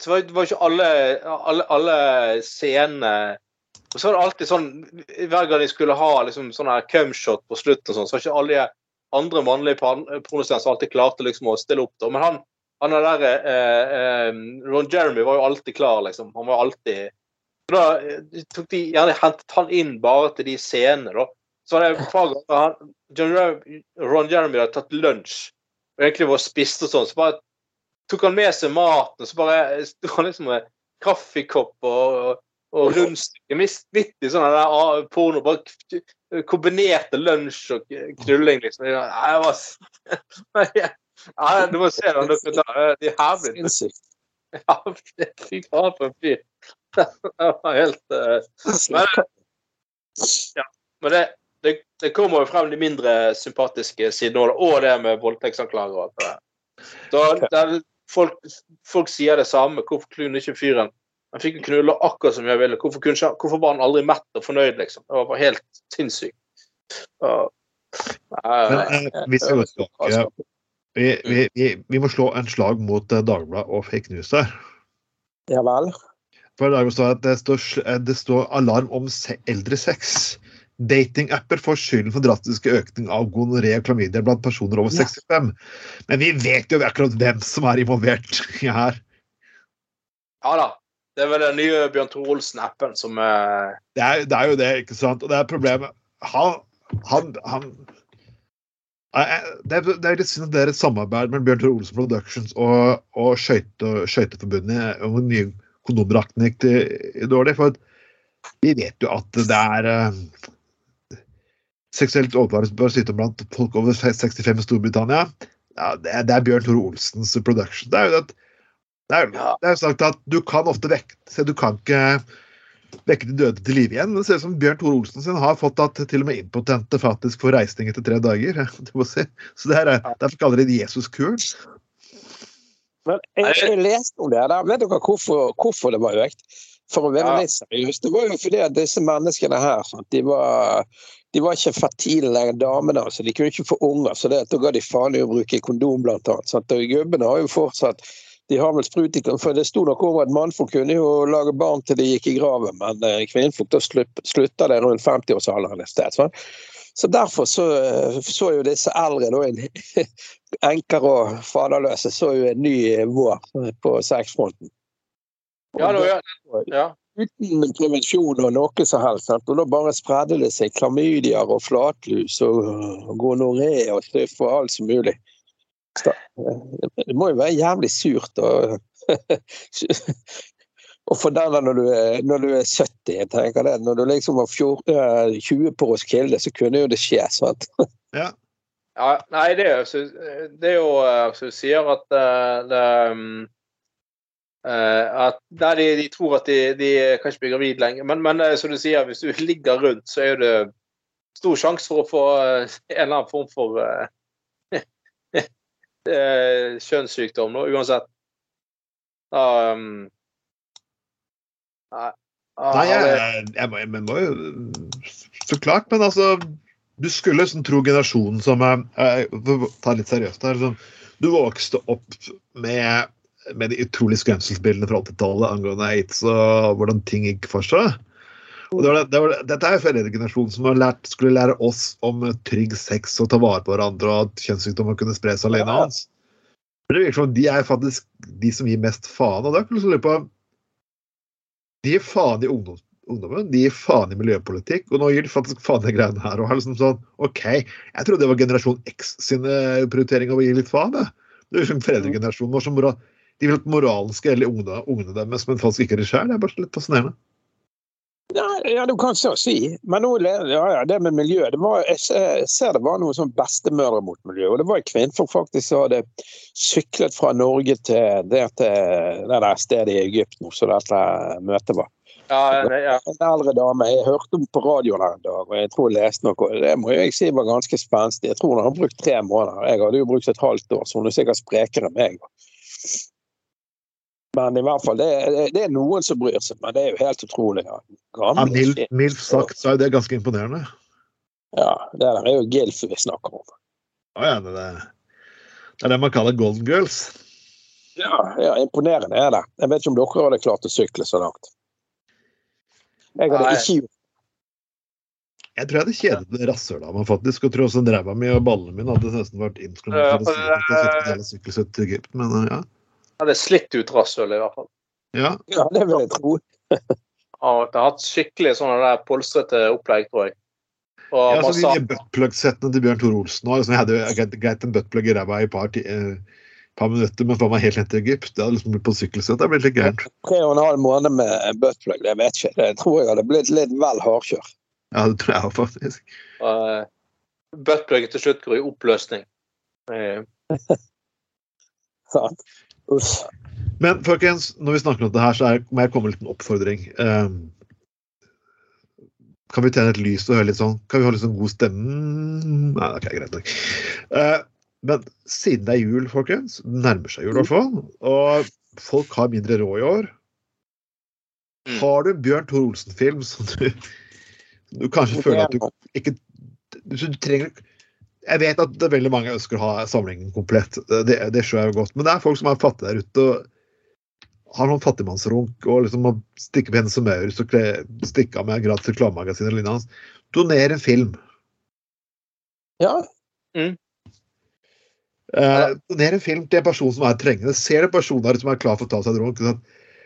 så var, det var ikke alle, alle, alle scenene og så var det alltid sånn Hver gang de skulle ha liksom sånn her cumshot på slutten, sånn, så var ikke alle de andre mannlige pornostjernene som alltid klarte liksom å stille opp. da, Men han han er der, eh, eh, Ron Jeremy var jo alltid klar, liksom. Han var alltid Da eh, tok de gjerne hentet han inn bare til de scenene, da. Så var det et par ganger han, Ron Jeremy hadde tatt lunsj og egentlig var spist og sånn, så bare tok han med seg maten, og så bare sto han liksom med kaffekopp og, og rundstykke midt, i sånn der ah, porno. Bare kombinerte lunsj og knulling, liksom. Jeg var ja, Du må se den dokumentaren. Det er herlige. Sinnssykt. Ja, fy faen for en fyr. Det var helt uh, Men, ja, men det, det, det kommer jo frem de mindre sympatiske sidene og det med voldtektsanklager og alt det der. Er, folk, folk sier det samme. Hvorfor kunne ikke fyren Han fikk jo knulle akkurat som jeg ville. Hvorfor, kunne hvorfor var han aldri mett og fornøyd, liksom? Det var bare helt sinnssykt. Men eh, vi. Vi, vi, vi, må slå en slag mot eh, Dagbladet og fake news der. Ja vel. For står det at det står, eh, det står alarm om se eldre sex. Datingapper får skylden for drastiske økning av gonoré og klamydia blant personer over Ja. 65. Men vi vet jo akkurat hvem som er involvert i her. Ja da. Det er vel den nye Bjørn Tore Olsen-appen som eh, Det er, det er jo det, ikke sant? Og det er problemet. Han, han, han det er, det er litt synd at det er et samarbeid mellom Bjørn Tore Olsen Productions og, og Skøyte- Skøyteforbundet om den nye kondomdraktene gikk dårlig. For vi vet jo at det er seksuelt bør sitte blant folk over 65 i Storbritannia. Ja, det, er, det er Bjørn Tore Olsens production. Det er jo det det er, det er sagt at du kan ofte vekke Du kan ikke vekke de døde til live igjen. Det ser ut som Bjørn Tore Olsen sin har fått at til og med impotente faktisk får reisning etter tre dager. Du må se. Så det her er, Derfor kaller de det Jesus-kuren. Men jeg, jeg leste om det der. Vet dere hvorfor, hvorfor det var økt? For å være Ja. litt seriøs. Det var jo fordi at disse menneskene her de, var, de var ikke fertile damene. altså. De kunne ikke få unger, så det, da ga de faen i å bruke kondom, blant annet. Sant? Og gubbene har jo fortsatt de har vel sprut i For det sto nok over at mannfolk kunne jo lage barn til de gikk i graven, men eh, kvinnfolk da slutt- slutta det rundt 50-årsalderen et sted. sant? Så derfor så, så jo disse eldre, da, en, enker og faderløse, så jo en ny vår på sexfronten. Ja, ja. ja. Uten prevensjon og noe som helst. Sant? Og da bare spredde det seg klamydier og flatlus og gonoré og støff og alt som mulig. Så, eh, det må jo være jævlig surt å å den når du, når du er 70, jeg tenker det. Når du liksom var fjor, eh, 20 på Roskilde, så kunne jo det skje. sant? ja. Nei, det er, jo det er jo eh, som du sier, at det, det eh, at der de, de tror at de, de kan ikke bli gravid lenger. Men, men eh, som du sier, hvis du ligger rundt, så er det stor sjanse for å få eh, en eller annen form for eh, eh, kjønnssykdom, nå, uansett. Um, nei, Nei, jeg, jeg, må, jeg må jo Så klart, men altså Du skulle liksom tro generasjonen som jeg, eh, For å ta litt seriøst her Liksom, Du vokste opp med, med de utrolige skremselsbildene fra 80-tallet angående aids og hvordan ting gikk for seg. Det var, det- var, dette er jo foreldregenerasjonen som har lært, skulle lære oss om trygg sex og ta vare på hverandre, og at kjønnssykdommer kunne spre seg alene. Ja. Hans. Men det virker som de er faktisk de som gir mest faen. Og da kan du lure på De gir faen i ungdom, ungdommen, de gir faen i miljøpolitikk, og nå gir de faktisk faen i greiene her. Og er liksom sånn, OK, jeg trodde det var generasjon X sine prioriteringer å gi litt faen. Det, Det er liksom foreldregenerasjonen vår som de vil at moralen skal gjelde ungene, ungene deres, men faktisk ikke det sjøl. Det er bare litt fascinerende. Ja, ja, du kan så si. Men nå, ja, ja, det med miljø det var, Jeg ser- det var noen sånn bestemødre mot miljø. Og det var kvinnfolk faktisk som hadde syklet fra Norge til det, til det der stedet i Egypt nå, som dette møtet var. ja, ja. En eldre dame jeg hørte om på radioen en dag, og jeg tror jeg leste noe. Det må jeg si var ganske spenstig. Jeg tror hun har brukt tre måneder. Jeg hadde jo brukt et halvt år, så hun er sikkert sprekere enn meg. Men i hvert fall, det, er- det er noen som bryr seg, men det er jo helt utrolig. Ja. Ja, mildt, mildt sagt så er det ganske imponerende. Ja, det der er jo Gilf vi snakker om. Å ja, det, er- det er det man kaller golden girls. Ja, ja imponerende er det. Jeg vet ikke om dere hadde klart å sykle så langt. Jeg hadde Nei. ikke gjort Jeg tror jeg hadde kjedet rasshølet av meg, faktisk. Og tror også ræva mi og ballene mine hadde nesten vært Ja, instrumentert. for å sykle til Egypt, men ja. Det er slitt ut rasshølet, i hvert fall. ja. Ja, det vil jeg tro. Han har hatt skikkelig sånne der polstrete opplegg, tror jeg. Og Ja, så massasje. de buttplug-settene til Bjørn Tore Olsen også, liksom, Jeg hadde greit- en buttplug i ræva i et par, eh, par minutter, men for meg helt ned til Egypt Det hadde liksom blitt på sykkelsett. Det ble litt gærent. Tre og en halv måned med buttplug, det vet ikke. Det tror jeg hadde blitt litt vel hardkjør. Ja, det tror jeg faktisk. Uh, Buttpluggen til slutt går i oppløsning. Eh, Sant? Uff. Men folkens, når vi snakker om dette her, så er, må jeg komme med en liten oppfordring. Um, kan vi tjene et lys og høre litt sånn Kan vi ha litt sånn god stemme? Nei, ok, greit nok. Uh, men siden det er jul, folkens, det nærmer seg jul i hvert fall, og folk har mindre råd i år Mm. Har du Bjørn Tor Olsen-film som du, du kanskje føler at du ikke du, du trenger Jeg vet at er veldig mange ønsker å ha samlingen komplett, det, det skjønner jeg jo godt, men det er folk som er fattige der ute og har noen fattigmannsrunk og liksom må stikke på Hennes og Maurits og stikke av med gratis reklamemagasin eller lignende. Doner en film. Ja, Eh, doner en film til en person som er trengende. Ser du en person der som er klar for å ta seg en runk? Sånn,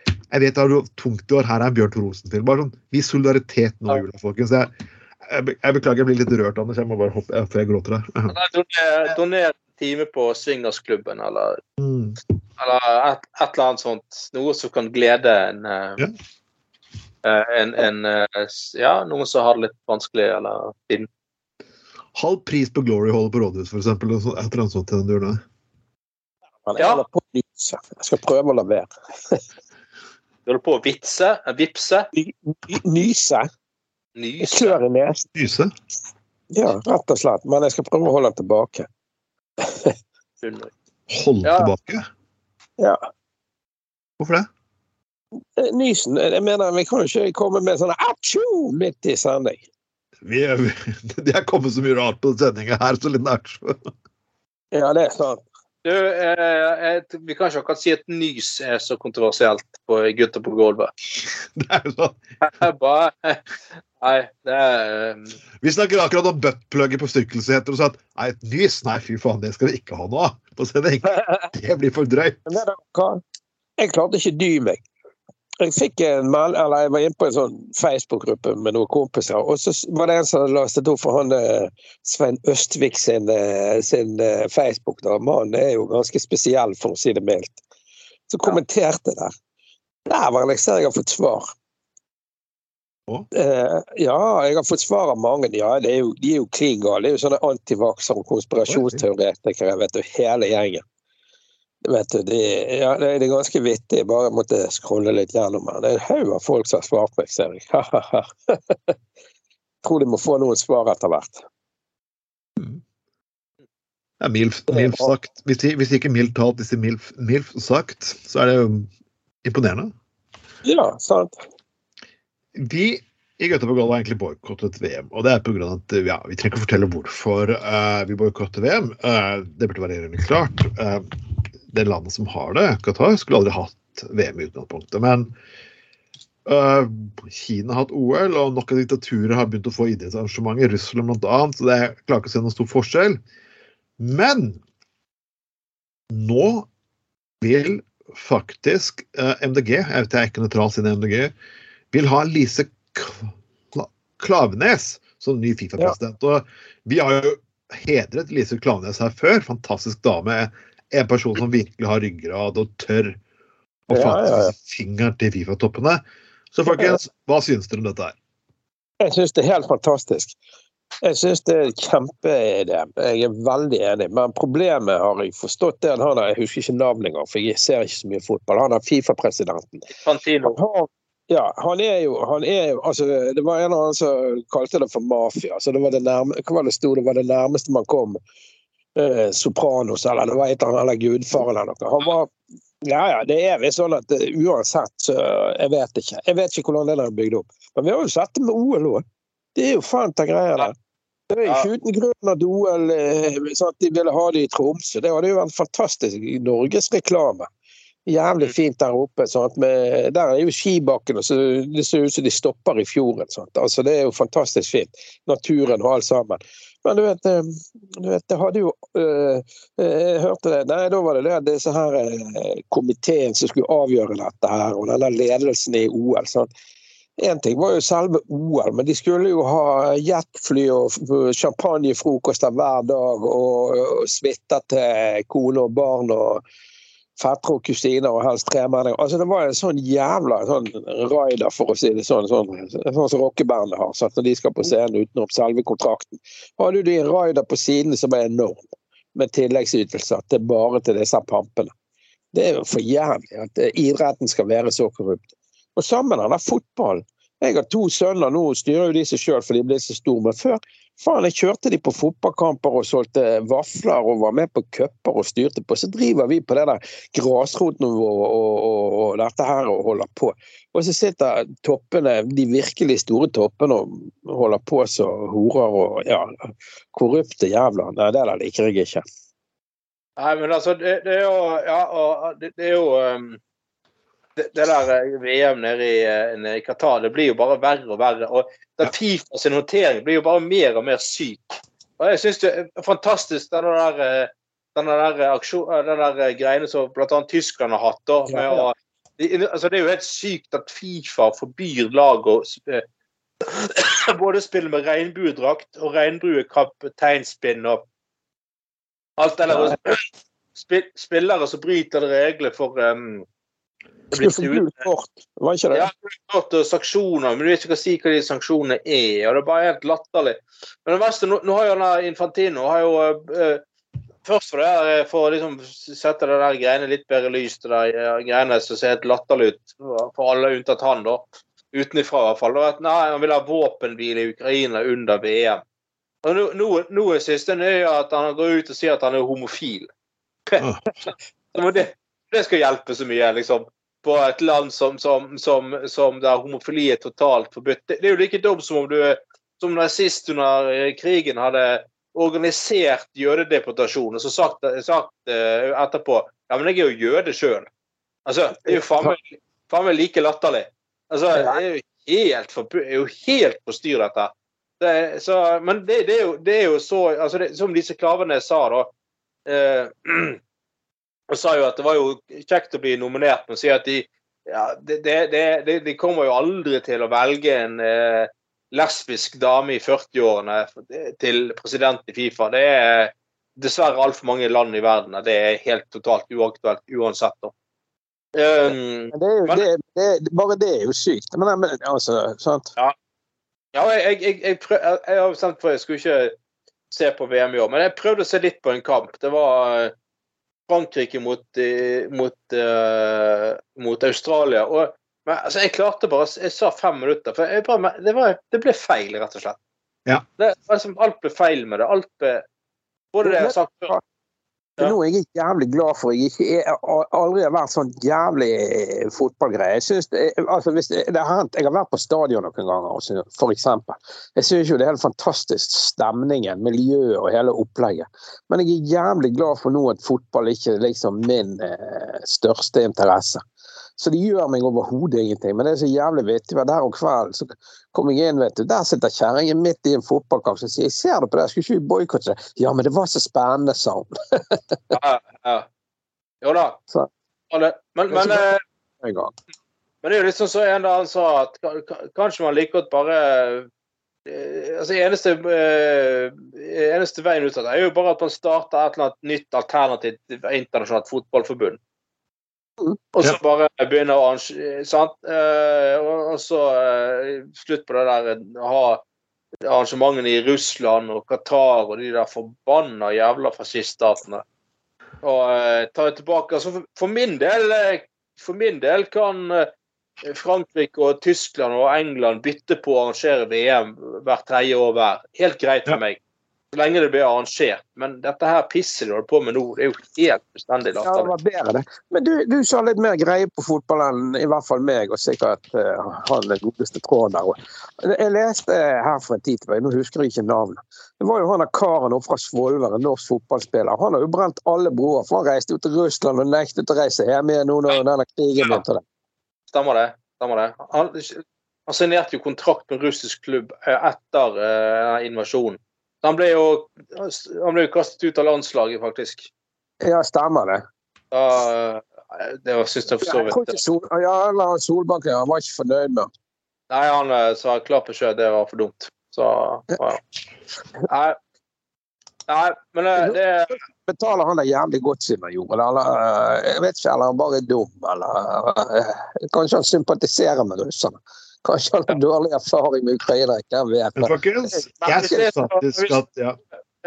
jeg vet det har du tungt i år, her er en Bjørn Thor Olsen-film. Bare sånn, Vis solidaritet nå i jula, folkens. Jeg, jeg, be- jeg beklager, jeg blir litt rørt, Anders. Jeg må bare hoppe, for jeg gråter her. Doner, doner time på swingersklubben eller, Mm. eller et, et eller annet sånt. Noe som kan glede en, eh, Ja. eh, en, en eh, Ja, noen som har det litt vanskelig eller tiden. Halv pris på Glory Hall på rådhuset, eksempel. Et eller annet sånt til den duren der. men jeg Ja. Jeg skal prøve å la være. Du holder på å vitse, vipse, Ny- ny- Nyse? Klør i nesen. Nyse? Ja, rett og slett. Men jeg skal prøve å holde den tilbake. Holde Ja. tilbake. Ja. Hvorfor det? Eh, Nysen Jeg mener, vi kan jo ikke komme med sånn atsjo midt i sending. Vi, vi, det er kommet så mye rart på sendinga her, så litt nært. Ja, det er sant. Du, eh, vi kan ikke akkurat si at nys er så kontroversielt på Gutter på gulvet. Det er jo sånn. Bare Nei, det er um... Vi snakker akkurat om buttplugger på sykkelseter og sa at nei, et nys, nei fy faen, det skal vi ikke ha noe av på sending. Det blir for drøyt. Jeg klarte ikke dy meg. Jeg fikk en meld, eller jeg var inne på en sånn Facebook-gruppe med noen kompiser, og så var det en som hadde lastet opp for han eh, Svein Østvik sin, eh, sin eh, Facebook. da. Mannen er jo ganske spesiell, for å si det mildt. Så kommenterte jeg der. Det jeg ser jeg har fått svar. Eh, ja, jeg har fått svar av mange. Ja, det er jo, de er jo klin gale. Det er jo sånne antivaksere og konspirasjonsteoretikere, vet du, hele gjengen. Vet du, det, ja, det det er ganske vittig. Bare måtte scrolle litt gjennom her. Det er en haug av folk som har svart meg, ser jeg. Tror de må få noen svar etter hvert. Ja, milf, milf sagt. Hvis, de, hvis de ikke mildt talt, hvis de milf, milf sagt, så er det jo imponerende. Ja, sant. Vi i Göteborg har egentlig boikottet VM, og det er av at ja, vi trenger ikke fortelle hvorfor uh, vi boikotter VM. Uh, det burde være rimelig klart. Uh, det landet som har det, Qatar, skulle aldri hatt VM i utgangspunktet. Men uh, Kina har hatt OL, og nok av diktaturer har begynt å få idrettsarrangementer. Russland bl.a., så det klarer ikke å se noen stor forskjell. Men nå vil faktisk eh, MDG, jeg vet jeg er ikke nøytral siden MDG, vil ha Lise Kla Klavenes som ny Fifa-president. Og vi har jo hedret Lise Klavenes her før. Fantastisk dame. En person som virkelig har ryggrad og tør å Ja, ja, ja. fingeren til Fifa-toppene. Så folkens, hva syns dere om dette her? Jeg syns det er helt fantastisk. Jeg syns det er en kjempeidé. Jeg er veldig enig. Men problemet har jeg forstått det han har, Jeg husker ikke navnet engang, for jeg ser ikke så mye fotball. Han er Fifa-presidenten. Fantino. Han har- Ja, han er jo, han er jo altså, Det var en eller annen som kalte det for mafia. Så det var det nærme, hva var det? Det var det nærmeste man kom eh, Sopranos, eller det var et eller annet, Gudfaren Gudfar eller noe. Han var Ja, ja, det er visst sånn at eh, uansett, så Jeg vet ikke. Jeg vet ikke hvordan det er bygd opp. Men vi har jo sett det med OL òg. Det er jo fanta greier der. Det er ikke uten grunn at OL eh, sånn at de ville ha det i Tromsø. Det hadde jo vært fantastisk norgesreklame. Jævlig fint der oppe. Sant? Med, der er jo skibakkene, så det ser ut som de stopper i fjorden. Sant? Altså, det er jo fantastisk fint. Naturen og alt sammen. Men du vet, eh, du vet det hadde jo øh, Jeg hørte det Nei, da var det det disse her komiteen som skulle avgjøre dette her, og denne ledelsen i OL. Sant? Én ting var jo selve OL, men de skulle jo ha jetfly og champagnefrokoster hver dag og, og suiter til kone og barn og fettere og kusiner og helst tremenninger. Altså, det var en sånn jævla sånn rider, for å si det sånn, sånn, sånn som rockebandet har, sant? når de skal på scenen utenom selve kontrakten. Hadde de en rider på siden som var enorm, med tilleggsytelser til bare til disse pampene. Det er jo for jævlig at idretten skal være så korrupt. Og sammen med den fotballen. Jeg har to sønner nå, styrer jo de seg sjøl for de blir så store. Men før faen, jeg kjørte de på fotballkamper og solgte vafler og var med på cuper og styrte på. Så driver vi på det der grasrotnivået og, og, og, dette her og holder på. Og så sitter toppene, de virkelig store toppene og holder på som horer og ja, korrupte jævler. Nei, det der liker jeg ikke. Nei, men altså, det, det er jo Ja, det, det er jo um det, det der eh, VM nede i, eh, nede i, Qatar det blir jo bare verre og verre. og den Fifa sin håndtering blir jo bare mer og mer syk. Og jeg syns det er fantastisk denne der, denne der, aksjon, denne der greiene som bl.a. Tyskland har hatt. Da, med å, altså det er jo helt sykt at Fifa forbyr lag å både spille med regnbuedrakt og regnbuekapteinspinn og alt det der. Spillere som bryter regler for um, skulle få gult kort, var ikke det? Ja, gult og sanksjoner, men du vet ikke hva si hva de sanksjonene er. og Det er bare helt latterlig. Men det verste, nå, nå har jo Infantino har jo uh, Først for, det, for å liksom sette det der greiene litt bedre lys, det der uh, greiene som ser helt latterlig ut for alle unntatt han, da. Utenifra i hvert fall. At, nei, han vil ha våpenhvile i Ukraina under VM. Og nå, nå, nå er siste er at han går ut og sier at han er homofil. det, det skal hjelpe så mye, liksom på et land som, som, som, som der homofili er totalt forbudt. Det, det, er jo like dumt som om du som nazist under eh, krigen hadde organisert jødedeportasjon og så sagt, sagt uh, etterpå ja, men jeg er jo jøde sjøl. Altså, det er jo faen meg, faen meg like latterlig. Altså, det er jo helt forbudt, det er jo helt på styr, dette. Det, så, men det, det, er jo, det, er jo, så altså Som disse klavene sa, da. Uh, og sa jo at det var jo kjekt å bli nominert, men sier at de, ja, det, det, det, de kommer jo aldri til å velge en eh, lesbisk dame i 40-årene til president i Fifa. Det er dessverre altfor mange land i verden. Det er helt totalt uaktuelt uansett. Da. Um, det jo, men, det, bare det er jo sykt. Men, men altså, sant? Ja, ja jeg, jeg, jeg, prøv, jeg, har bestemt for jeg skulle ikke se på VM i år, men jeg prøvde å se litt på en kamp. Det var Frankrike mot, eh, mot, uh, mot Australia. Og, men, altså, jeg klarte bare Jeg sa fem minutter, for bare, det, var, det, ble feil, rett og slett. Ja. Det, altså, alt ble feil med det. Alt ble Både det jeg har sagt før det er noe jeg er jævlig glad for. Jeg ikke, aldri har vært sånn jævlig eh, fotballgreie. Jeg synes altså det, det har jeg har vært på stadion noen ganger, eksempel. Jeg syns jo det er helt fantastisk stemningen, miljøet og hele opplegget. Men jeg er jævlig glad for nå at fotball ikke er liksom min eh, største interesse. Så det gjør meg overhodet ingenting. Men det er så jævlig vittig. Der om kvelden så kom jeg inn, vet du. Der sitter kjerringen midt i en fotballkamp og sier 'Jeg ser det på det, jeg skulle ikke boikotte det'. Ja, men det var så spennende, sa hun. ja, ja. Jo da. Så. Men, men, men, eh, men det er jo litt sånn som en annen sa, at kanskje man like godt bare eh, altså eneste, uh, eneste veien ut av det er jo bare at man starter et eller annet nytt alternativt internasjonalt fotballforbund. Og så bare begynne å arrangere Sant? Eh, og så eh, slutt på det der å ha arrangementene i Russland og Qatar og de der forbanna jævla fasciststatene. Og eh, ta det tilbake. Altså, for, min del For min del kan Frankrike og Tyskland og England bytte på å arrangere VM hvert tredje år hver. Helt greit for meg. Så lenge det blir arrangert. Men dette her pisset de holder på med nå, det er jo helt fullstendig Ja, det var bedre, det. Men du, du som har litt mer greie på fotball enn i hvert fall meg, og sikkert uh, han den godeste tråden der òg. Jeg leste her for en tid tilbake, nå husker jeg ikke navnet. Det var jo han der karen oppe fra Svolvær, en norsk fotballspiller. Han har jo brent alle broer, for han reiste jo til Russland og nektet å reise hjem igjen nå når denne krigen begynte. Stemmer det. Stemmer det. Han, han signerte jo kontrakt med russisk klubb eh, etter uh, invasjonen. Han ble jo han ble kastet ut av landslaget, faktisk. Ja, stemmer det. Da, eh, det var, synes jeg for så vidt Sol, ja, Solbakken han var ikke fornøyd med. Nei, han eh, sa klar beskjed, det var for dumt. Så ja. Nei. Nei, men eh, det, Betaler han det jævlig godt siden han gjorde det, eller jeg vet ikke, eller han bare er dum, eller Kanskje han sympatiserer med russerne. Kanskje han har dårlig erfaring med Ukraina. hvem vet. Men folkens, jeg syns faktisk at ja,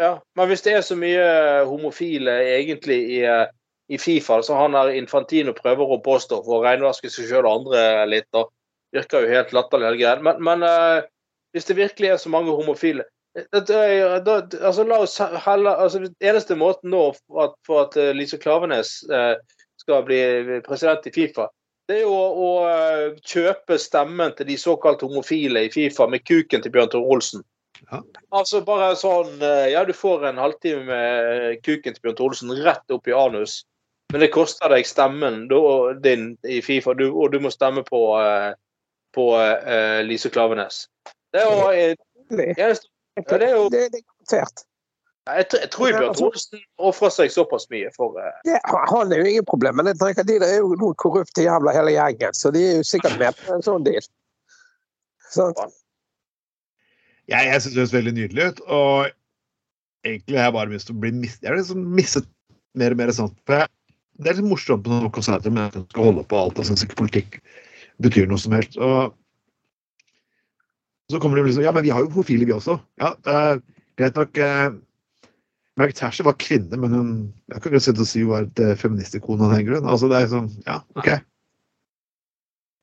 Ja, men hvis det er så mye homofile egentlig i, eh, i Fifa, så han der Infantino prøver å påstå for å renvaske seg sjøl og andre litt, da virker jo helt latterlig hele greia. Men, men eh, hvis det virkelig er så mange homofile eh, det, det, altså, la oss helle, altså, Eneste måten nå for at, for at eh, Lise Klavenes eh, skal bli president i Fifa, det er jo å, å eh, kjøpe stemmen til de såkalt homofile i Fifa med kuken til Bjørn Tore Olsen. Ja. Altså bare sånn eh, Ja, du får en halvtime med kuken til Bjørn Tore Olsen rett opp i anus, men det koster deg stemmen din i Fifa, du, og du må stemme på, eh, på uh, Lise Klavenes. Det er jo eh, det, det er jo- det, det er garantert. Jeg, tror- jeg tror Bjørn Tore Olsen ofrer seg såpass mye for uh... Det, han er jo ingen problem, men jeg tenker de der er jo noen korrupte jævla hele gjengen, så de er jo sikkert med på en sånn deal. Sånn. jeg, jeg syns det høres veldig nydelig ut. Og egentlig har jeg bare lyst til å bli mis Jeg har liksom mistet mer og mer sånn. For jeg, det er litt morsomt på noen konserter med at man skal holde på alt og syns ikke politikk betyr noe som helst. Og så kommer de liksom Ja, men vi har jo profiler, vi også. Ja, eh, greit nok. Eh, Margaret Thatcher var kvinne, men hun jeg kan ikke si hun var et feministikon feministikone av den grunn. Altså, det er sånn Ja, OK.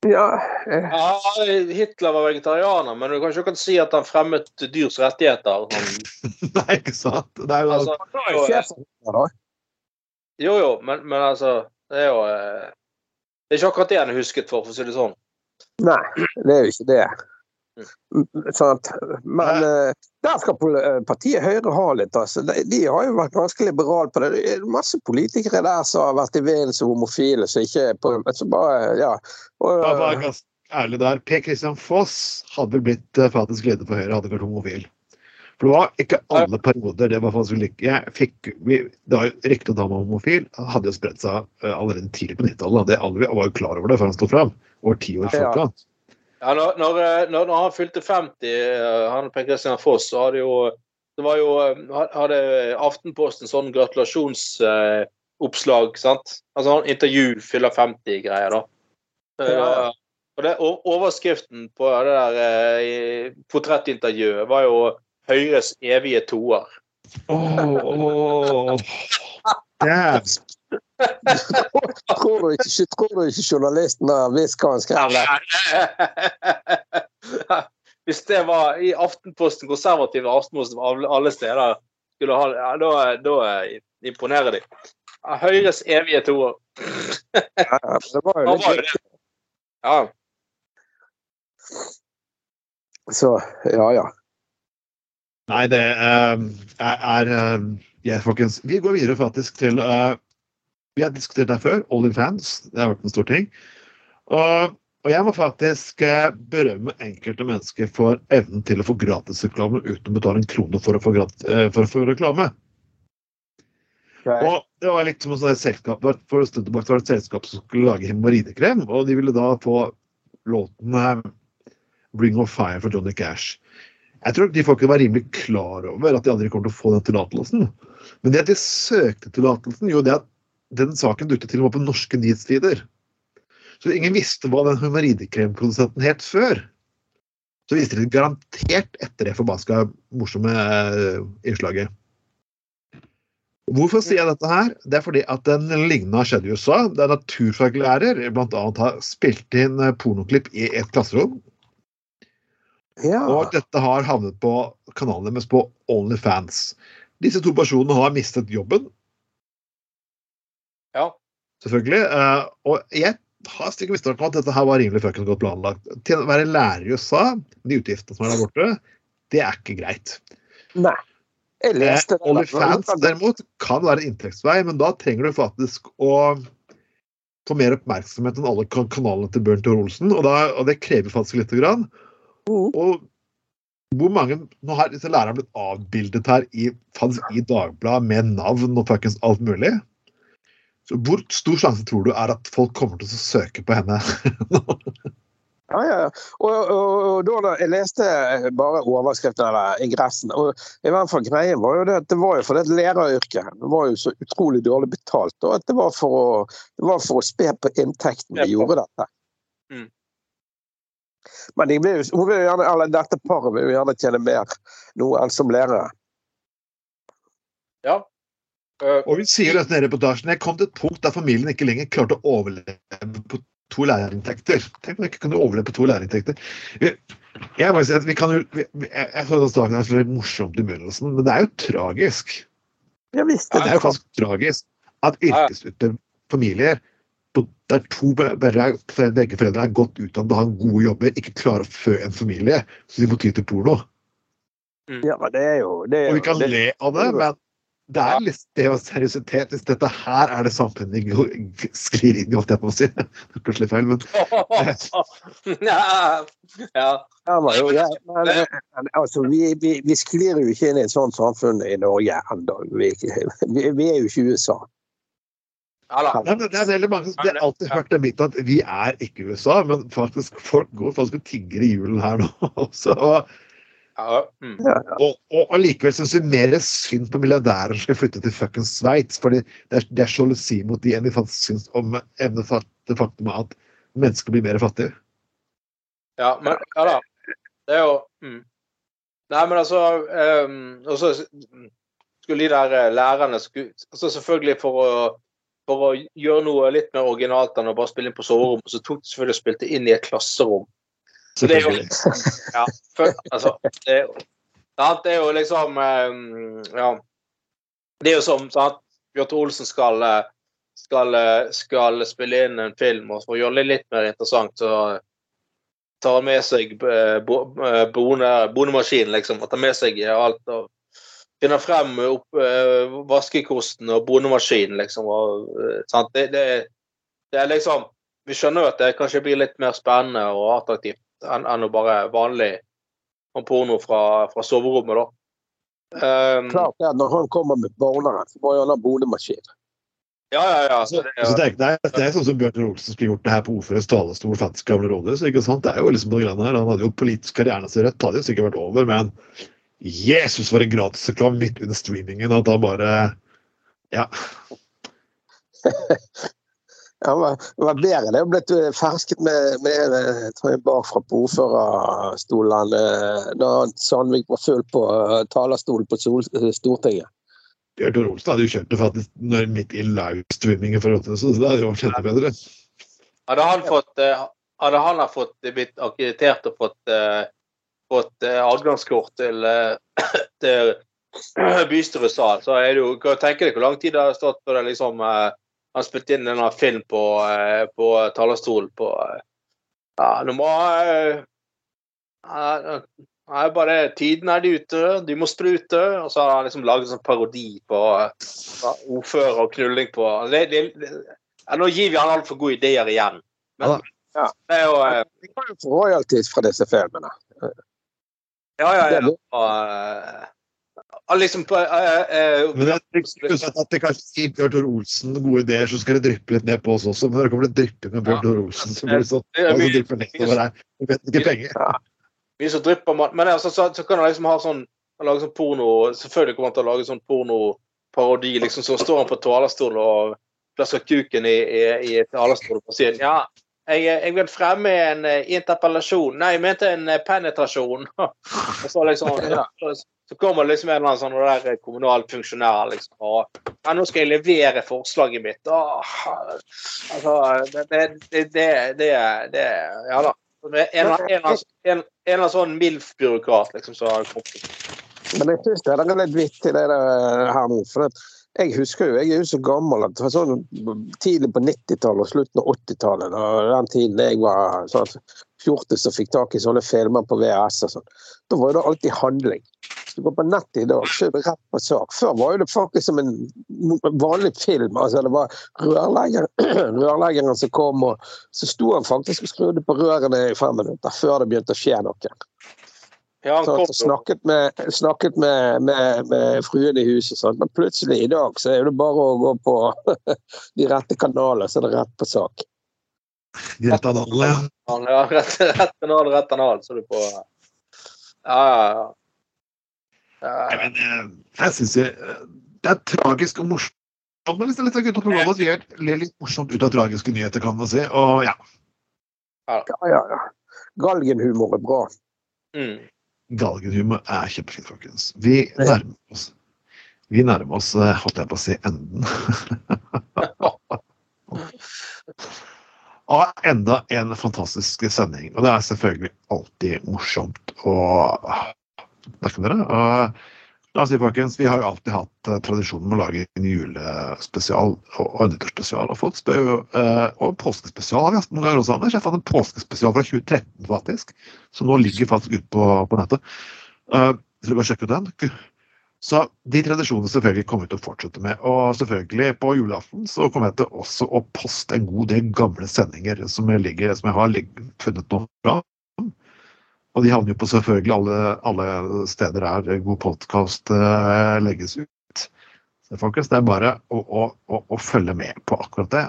Ja, eh, Ja, Hitler var vegetarianer, men du kan ikke si at han fremmet dyrs rettigheter. Sånn. Nei, ikke sant? Det er jo Altså, jo da. jo, jo, men, men altså Det er jo eh, Det er ikke akkurat det han er husket for, for å si det sånn. Nei, det er jo ikke det. Sant? Men ja. der skal eh, partiet Høyre ha litt. Altså. De, har jo vært ganske liberale på det. Det er masse politikere der som har vært i vinden som homofile, så ikke på så bare, ja. Og, Ja, å ganske ærlig der. Per Christian Foss hadde blitt eh, faktisk leder for Høyre, hadde vært homofil. For det var ikke alle perioder det var faktisk lykke. Jeg fikk, vi, det var jo riktig at han var homofil hadde jo spredt seg eh, allerede tidlig på 90-tallet. Han var jo klar over det før han sto fram. Over ti år før Ja. Ja, når, når, eh, når, når han fylte 50, eh, han Per Christian Foss, så hadde jo det var jo, eh, hadde Aftenposten sånn gratulasjonsoppslag, sant? Altså han intervju fyller 50-greier, da. Ja. Ja. Og det, overskriften på det der eh, portrettintervjuet var jo 'Høyres evige toer'. Åh, åh. Dæven. tror, du ikke, tror du ikke journalisten har visst hva han skrev der? Hvis det var i Aftenposten, konservative Aftenposten alle steder, skulle ha, ja, da, da imponerer de. Høyres evige toer. Ja, det var jo litt det. Ja. Så, ja ja. Nei, det eh, er, er eh, ja, folkens. Vi går videre faktisk til uh, Vi har diskutert det før. Onlyfans. Det har vært en stor ting. Og, og jeg må faktisk uh, berømme enkelte mennesker for evnen til å få gratisreklame uten å betale en krone for å få, gratis, uh, for å få reklame. Og det var litt som et selskap For en stund tilbake var det et selskap som skulle lage hemoroidekrem, og de ville da få låten eh, 'Bring of Fire' for Johnny Cash. Jeg tror de folkene var rimelig klar over at de aldri kommer til å få den tillatelsen. Men det at de søkte tillatelsen, gjorde det at den saken dukket til og med på norske nyhetstider. Så ingen visste hva den hemoroidekremprodusenten het før. Så visste de det garantert etter det forbaska morsomme eh, innslaget. Hvorfor sier jeg dette her? Det er fordi at den lignende har skjedd i USA. Der naturfaglærer bl.a. har spilt inn eh, pornoklipp i et klasserom. Ja. Og dette har havnet på kanalen deres på OnlyFans. Disse to personene har mistet jobben, Ja. selvfølgelig. eh, Og jeg har stykke mistanke om at dette her var rimelig fuckings godt planlagt. Til å være lærer i USA, de utgiftene som er der borte, det er ikke greit. Nei. Jeg Eh, leste det. OnlyFans derimot kan være en inntektsvei, men da trenger du faktisk å få mer oppmerksomhet enn alle kanalene til Bjørn Tor Olsen, og, da, og det krever faktisk lite grann. Mm. Og hvor mange Nå har disse lærerne blitt avbildet her i, i Dagbladet med navn og fuckings alt mulig. Så hvor stor sjanse tror du er at folk kommer til å søke på henne? Ja, ja. Og, og, og da, Jeg leste bare overskriften eller ingressen. og i hvert fall greien var jo det at det var jo fordi det læreryrket det var jo så utrolig dårlig betalt. og at Det var for å, det var for å spe på inntekten vi gjorde dette. Men de vil, hun vil gjerne, eller dette paret vil jo gjerne tjene mer nå enn som lærere. ja. Uh, Og vi sier i denne reportasjen. Jeg kom til et punkt der familien ikke lenger klarte å overleve på to lærerinntekter. Tenk om jeg ikke kunne overleve på to lærerinntekter. Vi, jeg må si at vi kan jo, vi, jeg, jeg tror det er så litt morsomt i begynnelsen, men det er jo tragisk. Ja visst. Det er jo faktisk tragisk at yrkesutøvende familier på- er to be- begge begge foreldre er godt utdannet og har gode jobber, ikke klarer å fø en familie, så de må ty til porno. Ja, men det er jo det er Og vi kan det, le av det, men det er litt det og seriøsitet. Hvis dette her er det samfunnet vi sklir inn i, holdt jeg på å si. Det er Plutselig feil, men ja. ja. Men, jo, ja, men, men, altså, vi, vi, vi sklir jo ikke inn i et sånt samfunn i Norge ennå. Vi, vi, vi er jo ikke USA. Ja da. Nei, det er veldig mange som det har alltid hørt det mitt at vi er ikke USA, men faktisk folk går faktisk og tigger i julen her nå også. Og, Ja. Mm. og, og allikevel syns vi mer synd på milliardærer som skal flytte til fuckings Sveits, For det er, det er sjalusi mot de enn vi faktisk syns om evne det faktum at mennesker blir mer fattige. Ja, men ja da. Det er jo mm. Nei, men altså um, Og så skulle de der eh, lærerne skulle, altså Selvfølgelig for å, for å gjøre noe litt mer originalt enn å bare spille inn på soverommet, så tok de selvfølgelig og spilte inn i et klasserom. Så det er jo ja, for, altså, det, er det er jo liksom um, Ja. Det er jo som sant, Bjørn Tore Olsen skal, eh, skal, eh, skal spille inn en film, og for å gjøre det litt mer interessant, så tar han med seg eh, bo- eh, bone, bonemaskinen, liksom. Og tar med seg alt. og Finner frem opp, eh, vaskekosten og bonemaskinen, liksom. Og, sant? Det, det, det er liksom Vi skjønner jo at det kanskje blir litt mer spennende og attraktivt enn, enn å bare vanlig porno fra, fra soverommet, da. Um, Klart det, Når han kommer med boneren, så må han ha bonemaskin. ja, ja, ja. Så, det, så tenk deg, det er sånn som Bjørn Olsen skulle gjort det her på ordførerens talerstol. faktisk gamle rådhus, ikke sant? Det er jo liksom noe her. Han hadde jo politisk karrieren sin rett, hadde jo sikkert vært over, men Jesus, for en gratisreklame midt under streamingen at da bare Ja. Ja, det var- var bedre. Det å blitt eh, fersket med, med eh, tror jeg, bakfra på ordførerstolen eh, da Sandvik var full på eh, talerstolen på Sol eh, Stortinget. Bjørn Tor Olsen hadde jo kjørt det faktisk når midt i livestreamingen for rådhuset, så det hadde jo vært enda bedre. Hadde han fått eh, hadde han fått blitt akkreditert og fått, eh, fått eh, adgangskort til, til bystyret bystyretsal, så er det jo Kan du tenke deg hvor lang tid det har stått før det liksom eh, han spilte inn en film på, eh, på talerstolen på eh, Ja, nå må eh, eh, Nei, bare tiden er de ute, de må sprute. Og så har han liksom laget en sånn parodi på eh, ja, ordfører og knulling på det, det, det, ja, Nå gir vi han altfor gode ideer igjen. Men, Ja. det er jo eh, Vi kan jo få royalties fra disse filmene. Ja, ja, ja. Det Og, eh, liksom på eh, eh, Men jeg jo at det kanskje gir Bjørn Tor Olsen gode ideer, så skal det dryppe litt ned på oss også. Men det kommer til å dryppe med Bjørn Tor Olsen, så blir det sånn det mye- drypper nedover her. Vi vet ikke penger. mye som drypper. Men altså, så, så kan han liksom ha sånn han lager sånn porno Selvfølgelig kommer han til å lage sånn pornoparodi. Liksom, så står han på talerstolen og plasker kuken i, i, i talerstolen og sier ja, jeg, jeg vil fremme en eh, interpellasjon. Nei, jeg mente en eh, penetrasjon. og så liksom så kommer liksom en eller annen sånn der kommunal funksjonær liksom, og ja, nå skal jeg levere forslaget mitt. Åh, altså, det, det, det, det, det, Ja da. En, en, en, en, en eller annen sånn MILF-byråkrat liksom, som har kommet. Men jeg syns det er litt vittig, det der nå. For at jeg husker jo, jeg er jo så gammel at sånn tidlig på 90-tallet og slutten av 80-tallet, den tiden jeg var sånn fjortis og fikk tak i sånne filmer på VHS og sånn, da var det alltid handling. Hvis du går på nettet i dag, så er det rett på sak. Før var det faktisk som en vanlig film. altså Det var rørlegger, rørleggeren som kom, og så sto han faktisk og skrudde på rørene i fem minutter før det begynte å skje noe. Ja, han kom snakket med, snakket med, med, med fruen i huset, sånn. men plutselig i dag så er det bare å gå på de rette kanaler, så er det rett på sak. Rett av ja. Ja, rett, rett kanal, rett kanal, så er du på Ja, ja, ja. Nei, men, eh, jeg synes det, det er tragisk og morsomt. Men hvis det er litt av gutta programmet så gjør ler litt morsomt ut av tragiske nyheter, kan man si. Og ja, Ja, ja, ja. Galgenhumor er bra. Mm. Galgenhumor er kjempefint, folkens. Vi nærmer oss Vi nærmer oss, eh, holdt jeg på å si, enden. Av enda en fantastisk sending. Og det er selvfølgelig alltid morsomt å snakke med dere. Og La oss si, folkens, Vi har jo alltid hatt eh, tradisjonen med å lage en julespesial og, en nyttårsspesial. Og folk spør jo, eh, og påskespesial har vi hatt noen ganger også, Anders. Jeg fant en påskespesial fra 2013, faktisk. Som nå ligger faktisk ute på, på nettet. Uh, så du bare sjekke ut den. Så de tradisjonene selvfølgelig kommer vi til å fortsette med. Og selvfølgelig på julaften så kommer jeg til også å poste en god del gamle sendinger som jeg, ligger, som jeg har funnet nå fra. Og de havner jo på selvfølgelig alle, alle steder der god podkast legges ut. Så folkens, det er bare å, å, å, å følge med på akkurat det.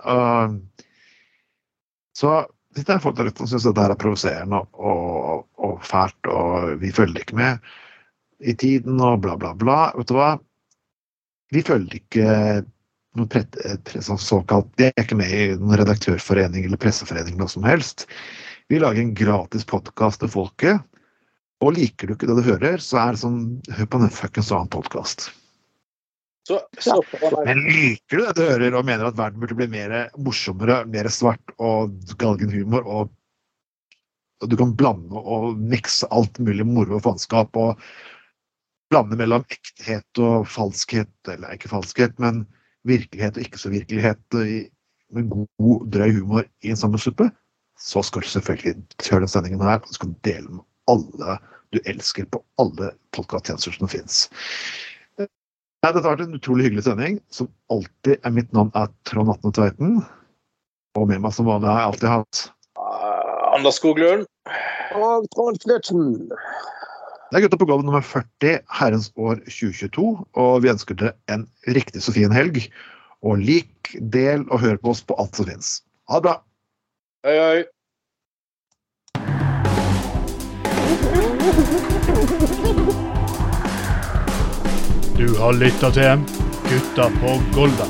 Så hvis det er folk der ute som syns dette er provoserende og, og, fælt, og vi følger ikke med i tiden og bla, bla, bla, vet du hva? Vi følger ikke noe pre, pre, sånn såkalt Vi er ikke med i noen redaktørforening eller presseforening eller noe som helst. Vi lager en gratis podkast til folket. Og liker du ikke det du hører, så er det sånn Hør på den fuckings annen podkast. Så, så Men liker du det du hører og mener at verden burde bli mer morsommere, mer svart og galgenhumor, og, og du kan blande og mikse alt mulig moro og faenskap og blande mellom ekthet og falskhet, eller ikke falskhet, men virkelighet og ikke så virkelighet med god, drøy humor i en sammensuppe, så skal du selvfølgelig høre den sendingen her, og du skal dele med alle du elsker på alle podkasttjenester som finnes. Nei, Dette har vært en utrolig hyggelig sending. Som alltid er mitt navn er Trond Atne Tveiten. Og med meg som vanlig har jeg alltid hatt uh, Anders Skoglund. Og Trond Knutsen. Det er Gutta på gulvet nummer 40, herrens år 2022. Og vi ønsker dere en riktig så fin helg. Og lik, del og hør på oss på alt som fins. Ha det bra! Hei, hei. Du har lytta til Gutta på Golda.